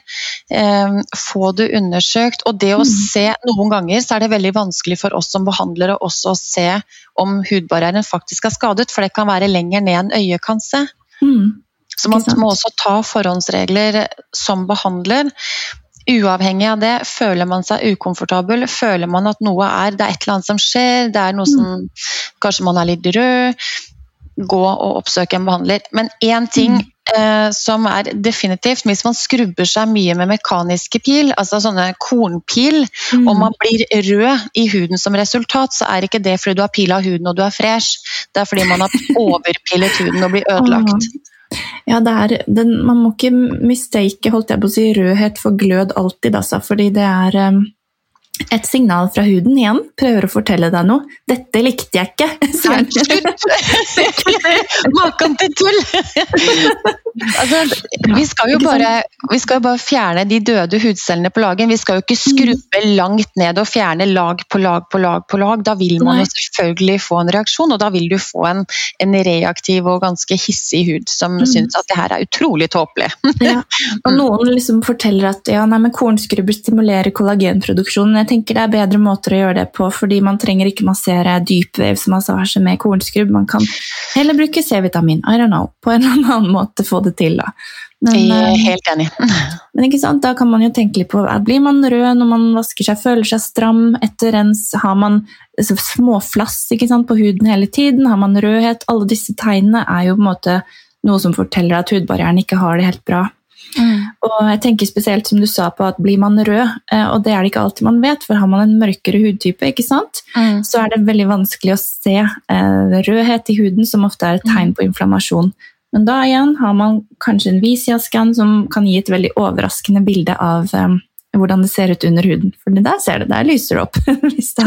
eh, få det undersøkt. Og det å Mm. se Noen ganger så er det veldig vanskelig for oss som behandlere også å se om hudbarrieren faktisk er skadet, for det kan være lenger ned enn øyet kan se. Mm. Så man må også ta forhåndsregler som behandler. Uavhengig av det, føler man seg ukomfortabel, føler man at noe er Det er et eller annet som skjer, det er noe som Kanskje man er litt rød. Gå og oppsøke en behandler. Men én ting eh, som er definitivt Hvis man skrubber seg mye med mekaniske pil, altså sånne kornpil, Mm. og man blir rød i huden som resultat, så er ikke det fordi du har pila huden og du er fresh. Det er fordi man har overpillet huden og blir ødelagt. Ja, er, den, man må ikke mistake holdt jeg på å si, rødhet for glød alltid, altså, fordi det er um, et signal fra huden igjen. Prøver å fortelle deg noe. 'Dette likte jeg ikke'. Nei, den. Maken til tull! altså, vi, skal jo bare, vi skal bare fjerne de døde hudcellene på lagen. Vi skal jo ikke skrubbe langt ned og fjerne lag på lag på lag. på lag. Da vil man jo selvfølgelig få en reaksjon, og da vil du få en, en reaktiv og ganske hissig hud som Mm. syns at det her er utrolig tåpelig. Ja. Og noen liksom forteller at ja, nei, men kornskrubber stimulerer kollagenproduksjonen. Jeg tenker det er bedre måter å gjøre det på, fordi man trenger ikke massere dypvevsmassasje med kornskrubb. Man kan heller bruke C-vitamin. I don't know. På en eller annen måte få det til, da. Men, Jeg er eh, helt enig. Men ikke sant? da kan man jo tenke litt på eh, Blir man rød når man vasker seg, føler seg stram etter rens? Har man småflass ikke sant, på huden hele tiden? Har man rødhet? Alle disse tegnene er jo på en måte noe som forteller at hudbarrieren ikke har det helt bra. Og jeg tenker spesielt som du sa på at blir man rød, eh, og det er det ikke alltid man vet, for har man en mørkere hudtype, ikke sant? Mm. så er det veldig vanskelig å se eh, rødhet i huden, som ofte er et tegn på inflammasjon. Men da igjen har man kanskje en Visia-skann som kan gi et veldig overraskende bilde av eh, hvordan det ser ut under huden. For der ser det, der lyser det opp. det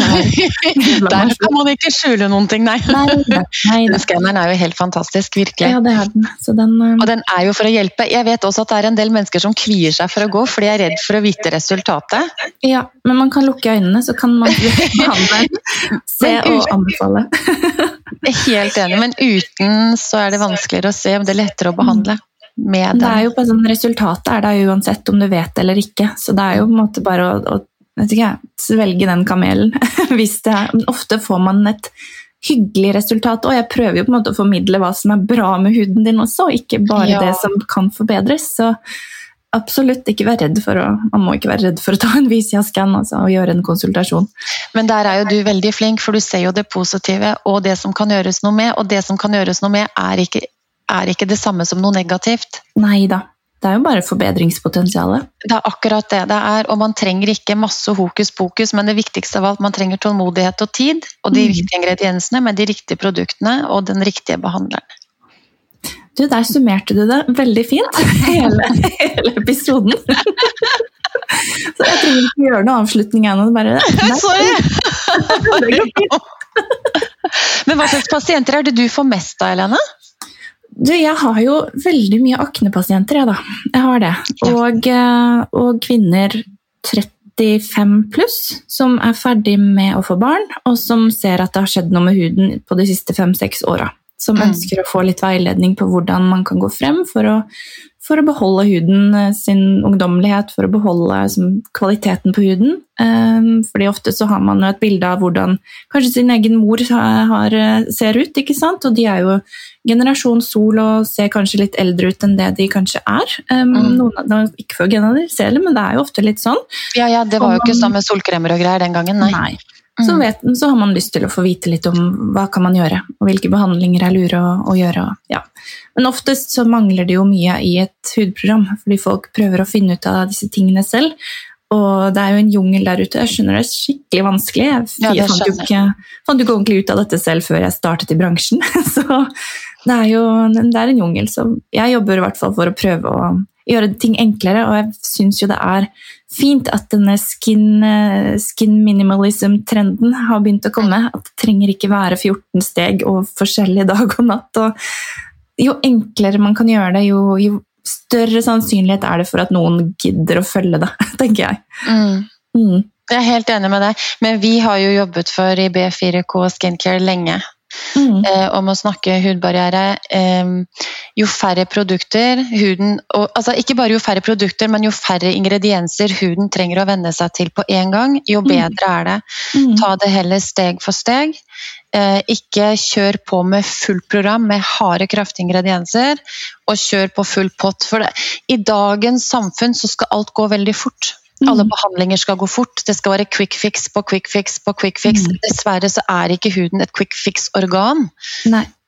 er Der skal man ikke skjule noen ting, nei. Nei, nei, nei. Den skanneren er jo helt fantastisk, virkelig. Ja, det er den. Så den eh, Og den er jo for å hjelpe. Jeg vet også at det er en del mennesker som kvier seg for å gå, fordi de er redd for å vite resultatet. Ja, men man kan lukke øynene, så kan man behandle, se og anbefale. Helt enig, men uten så er det vanskeligere å se om det er lettere å behandle med Det er jo på sånn, Resultatet er der uansett om du vet det eller ikke, så det er jo på en måte bare å, å ikke, svelge den kamelen. Hvis det ofte får man et hyggelig resultat, og jeg prøver jo på en måte å formidle hva som er bra med huden din også, ikke bare Ja. det som kan forbedres. Så absolutt ikke vær redd for å, man må ikke være redd for å ta en Visia-skann altså, og gjøre en konsultasjon. Men der er jo du veldig flink, for du ser jo det positive og det som kan gjøres noe med. Og det som kan gjøres noe med, er ikke, er ikke det samme som noe negativt. Nei da, det er jo bare forbedringspotensialet. Det er akkurat det det er, og man trenger ikke masse hokus pokus, men det viktigste av alt, man trenger tålmodighet og tid, og de Mm. riktige ingrediensene med de riktige produktene og den riktige behandleren. Du, der summerte du det veldig fint. Hele, hele episoden. Så jeg trenger ikke gjøre noe avslutning ennå. Bare Sorry! Men hva slags pasienter er det du får mest av, Helene? Du, jeg har jo veldig mye aknepasienter, jeg, da. Jeg har det. Og, eh, og kvinner 35 pluss som er ferdig med å få barn, og som ser at det har skjedd noe med huden på de siste fem-seks åra. Som Mm. ønsker å få litt veiledning på hvordan man kan gå frem for å, for å beholde huden eh, sin ungdommelighet, for å beholde liksom, kvaliteten på huden. Eh, Fordi ofte så har man jo et bilde av hvordan kanskje sin egen mor har, eh, ser ut, ikke sant? Og de er jo generasjon sol og ser kanskje litt eldre ut enn det de kanskje er. Mm. noen, av- dem ikke for å generalisere, men det er jo ofte litt sånn. Ja, ja, det var jo ikke sånn med solkremer og greier den gangen, nei. nei. Så, Mm. vet, så har man lyst til å få vite litt om hva kan man gjøre, og hvilke behandlinger er lure å, å gjøre. og- Ja. Men oftest så mangler det jo mye i et hudprogram, fordi folk prøver å finne ut av disse tingene selv. Og det er jo en jungel der ute. Jeg skjønner det er skikkelig vanskelig. Jeg, Ja, jeg fant, jo ikke, fant jo ikke ordentlig ut av dette selv før jeg startet i bransjen. Så det er jo det er en jungel. Så jeg jobber i hvert fall for å prøve å gjøre ting enklere, og jeg syns jo det er fint at denne skin, eh, skin minimalism-trenden har begynt å komme. At det trenger ikke være 14 steg og forskjellig dag og natt. Og jo enklere man kan gjøre det, jo, jo større sannsynlighet er det for at noen gidder å følge det, tenker jeg. Mm. Mm. Jeg er helt enig med deg, men vi har jo jobbet for i B4K Skincare lenge Mm. eh, om å snakke hudbarriere. Eh, jo færre produkter huden og, altså Ikke bare jo færre produkter, men jo færre ingredienser huden trenger å venne seg til på én gang, jo Mm. bedre er det. Mm. Ta det heller steg for steg. Eh, ikke kjør på med fullt program med harde, kraftige ingredienser, og kjør på full pott. For det, i dagens samfunn så skal alt gå veldig fort. Alle Mm. behandlinger skal gå fort. Det skal være quick fix på quick fix på quick fix. Mm. Dessverre så er ikke huden et quick fix-organ.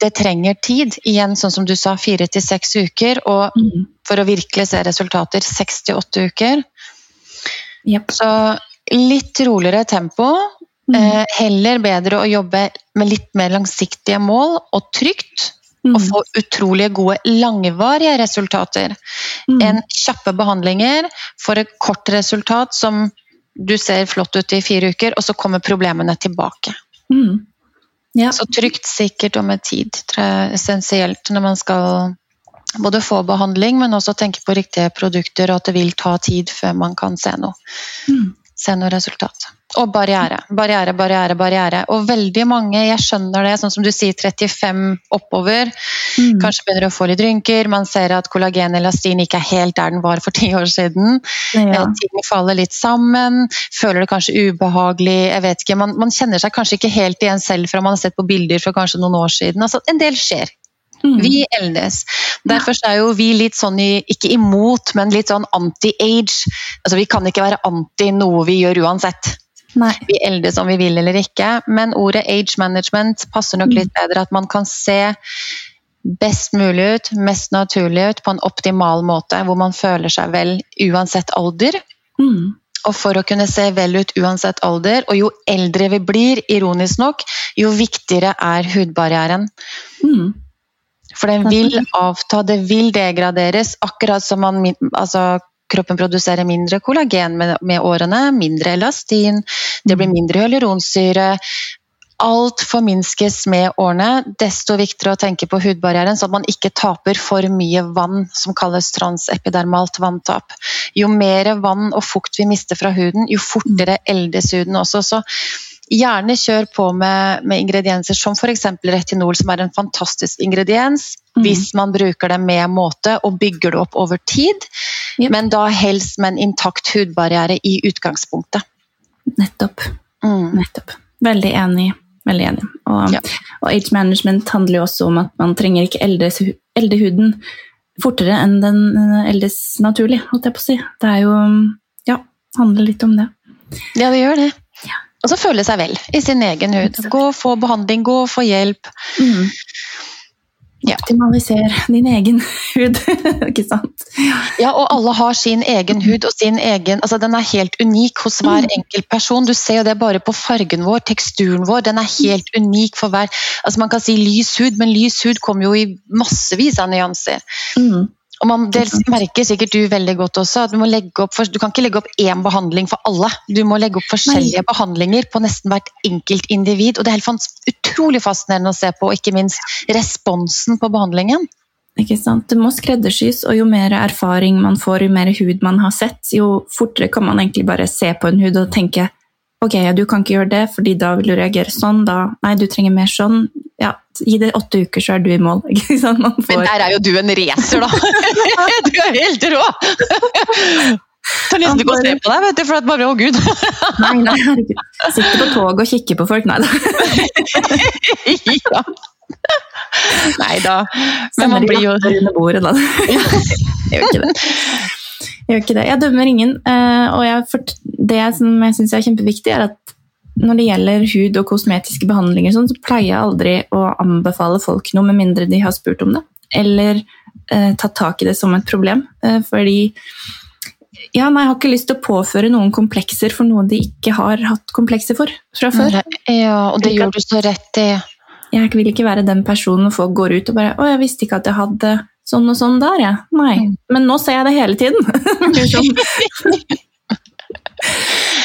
Det trenger tid. Igjen, sånn som du sa, fire til seks uker. Og Mm. for å virkelig se resultater, seks til åtte uker. Yep. Så litt roligere tempo. Mm. Eh, heller bedre å jobbe med litt mer langsiktige mål og trygt. Mm. Og få utrolig gode, langvarige resultater. Mm. Enn kjappe behandlinger for et kort resultat som du ser flott ut i fire uker, og så kommer problemene tilbake. Mm. Ja. Så trygt, sikkert og med tid tror jeg er essensielt når man skal både få behandling, men også tenke på riktige produkter, og at det vil ta tid før man kan se noe, Mm. se noe resultat. Og barriere, barriere, barriere, barriere. Og veldig mange, jeg skjønner det, sånn som du sier 35 oppover, Mm. kanskje begynner å få litt rynker, man ser at kollagenelastin ikke er helt der den var for ti år siden. Ja. Eh, Ting faller litt sammen, føler det kanskje ubehagelig, jeg vet ikke. Man, man kjenner seg kanskje ikke helt igjen selv fra man har sett på bilder for kanskje noen år siden. Altså, en del skjer. Mm. Vi eldes. Derfor er jo vi litt sånn, ikke imot, men litt sånn anti-age. Altså, vi kan ikke være anti noe vi gjør uansett. Nei. Vi eldes om vi vil eller ikke, men ordet age management passer nok Mm. litt bedre. At man kan se best mulig ut, mest naturlig ut, på en optimal måte, hvor man føler seg vel uansett alder. Mm. Og for å kunne se vel ut uansett alder, og jo eldre vi blir, ironisk nok, jo viktigere er hudbarrieren. Mm. For den vil avta, det vil degraderes, akkurat som man, altså, kroppen produserer mindre kollagen med, med årene, mindre elastin, det blir mindre hyaluronsyre. Alt forminskes med årene. Desto viktigere å tenke på hudbarrieren, så at man ikke taper for mye vann, som kalles transepidermalt vanntap. Jo mer vann og fukt vi mister fra huden, jo fortere eldes huden også. Så gjerne kjør på med, med ingredienser som f.eks. retinol, som er en fantastisk ingrediens. Mm. Hvis man bruker det med måte og bygger det opp over tid. Yep. Men da helst med en intakt hudbarriere i utgangspunktet. Nettopp. Mm. Nettopp. Veldig enig. Veldig enig. Og, Ja. og age management handler jo også om at man trenger ikke eldes, elde huden fortere enn den eh, eldes naturlig, holdt jeg på å si. Det er jo Ja, handler litt om det. Ja, det gjør det. Ja. Og så føle seg vel i sin egen hud. Gå og få behandling, gå og få hjelp. Mm. Ja. Optimaliser din egen hud, ikke sant? Ja, og alle har sin egen hud og sin egen altså Den er helt unik hos hver Mm. enkelt person. Du ser jo det bare på fargen vår, teksturen vår. Den er helt unik for hver altså Man kan si lys hud, men lys hud kommer jo i massevis av nyanser. Mm. Og man, Det merker sikkert du veldig godt også, at du, for, du kan ikke legge opp én behandling for alle. Du må legge opp forskjellige behandlinger på nesten hvert enkelt individ. Og det er helt utrolig fascinerende å se på, og ikke minst responsen på behandlingen. Ikke sant? Det må skreddersys, og jo mer erfaring man får, jo mer hud man har sett, jo fortere kan man egentlig bare se på en hud og tenke ok, ja, du kan ikke gjøre det, fordi da vil du reagere sånn, da Nei, du trenger mer sånn. Ja, gi det åtte uker, så er du i mål. Man Men der er jo du en racer, da! du er helt rå! Tør nesten ikke å se på deg, vet du, for at bare å gud. Nei, nei, herregud. Sitter på toget og kikker på folk. Nei da. ja. Nei da. Men man blir jo under bordet, da. Jeg gjør ikke det. Jeg gjør ikke det. Jeg dømmer ingen. eh, Og jeg, det som jeg syns er kjempeviktig, er at når det gjelder hud og kosmetiske behandlinger, sånn, så pleier jeg aldri å anbefale folk noe med mindre de har spurt om det. Eller eh, tatt tak i det som et problem. Eh, fordi ja, nei, Jeg har ikke lyst til å påføre noen komplekser for noe de ikke har hatt komplekser for fra før. Ja, og det gjør du så rett i. Jeg vil ikke være den personen hvor folk går ut og bare 'Å, jeg visste ikke at jeg hadde sånn og sånn der', jeg. Nei. Mm. Men nå ser jeg det hele tiden.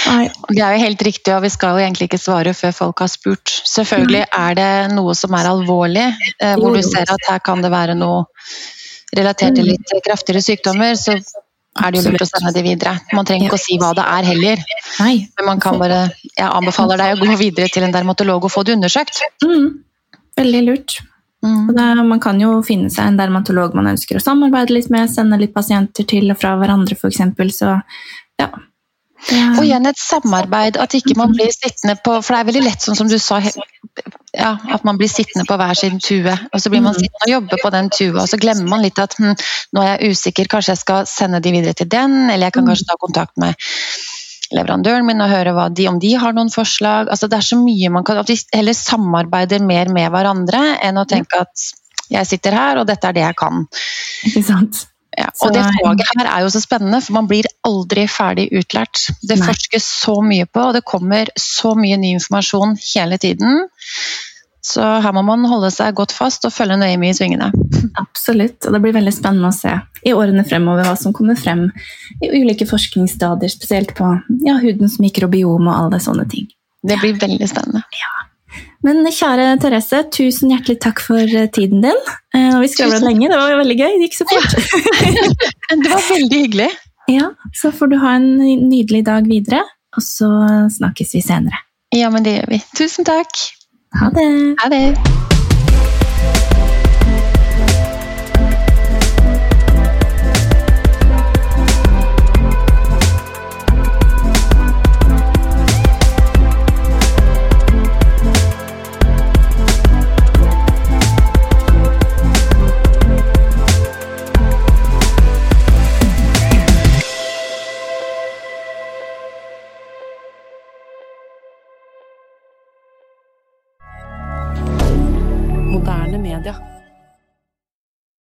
Nei. Det er jo helt riktig, og vi skal jo egentlig ikke svare før folk har spurt. Selvfølgelig er det noe som er alvorlig, eh, hvor du ser at her kan det være noe relatert til litt kraftigere sykdommer, så er det jo lurt å sende de videre. Man trenger ikke å si hva det er heller, men man kan bare Jeg anbefaler deg å gå videre til en dermatolog og få det undersøkt. Mm. Veldig lurt. Mm. Er- man kan jo finne seg en dermatolog man ønsker å samarbeide litt med, sende litt pasienter til og fra hverandre f.eks. Så ja. Det- Og igjen et samarbeid, at ikke man blir sittende på For det er veldig lett, sånn som du sa, ja, at man blir sittende på hver sin tue. Og så blir man Mhm. sittende og jobbe på den tua, og så glemmer man litt at hm, nå er jeg usikker, kanskje jeg skal sende de videre til den, eller jeg kan Mhm. kanskje ta kontakt med leverandøren min og høre de, om de har noen forslag. Altså, det er så mye man kan At vi heller samarbeider mer med hverandre enn å tenke at jeg sitter her, og dette er det jeg kan. Ikke sant? Ja, og det faget her er jo så spennende, for man blir aldri ferdig utlært. Det Nei. forskes så mye på, og det kommer så mye ny informasjon hele tiden. Så her må man holde seg godt fast og følge nøye med i svingene. Absolutt. Og det blir veldig spennende å se i årene fremover hva som kommer frem i ulike forskningsstadier, spesielt på ja, hudens mikrobiom og alle sånne ting. Det blir veldig spennende. Men kjære Therese, tusen hjertelig takk for eh, tiden din. Eh, vi skravla lenge, det var veldig gøy. Det gikk så fort. Det var veldig hyggelig. Ja, Så får du ha en nydelig dag videre, og så snakkes vi senere. Ja, men det gjør vi. Tusen takk. Ha det! Ha det.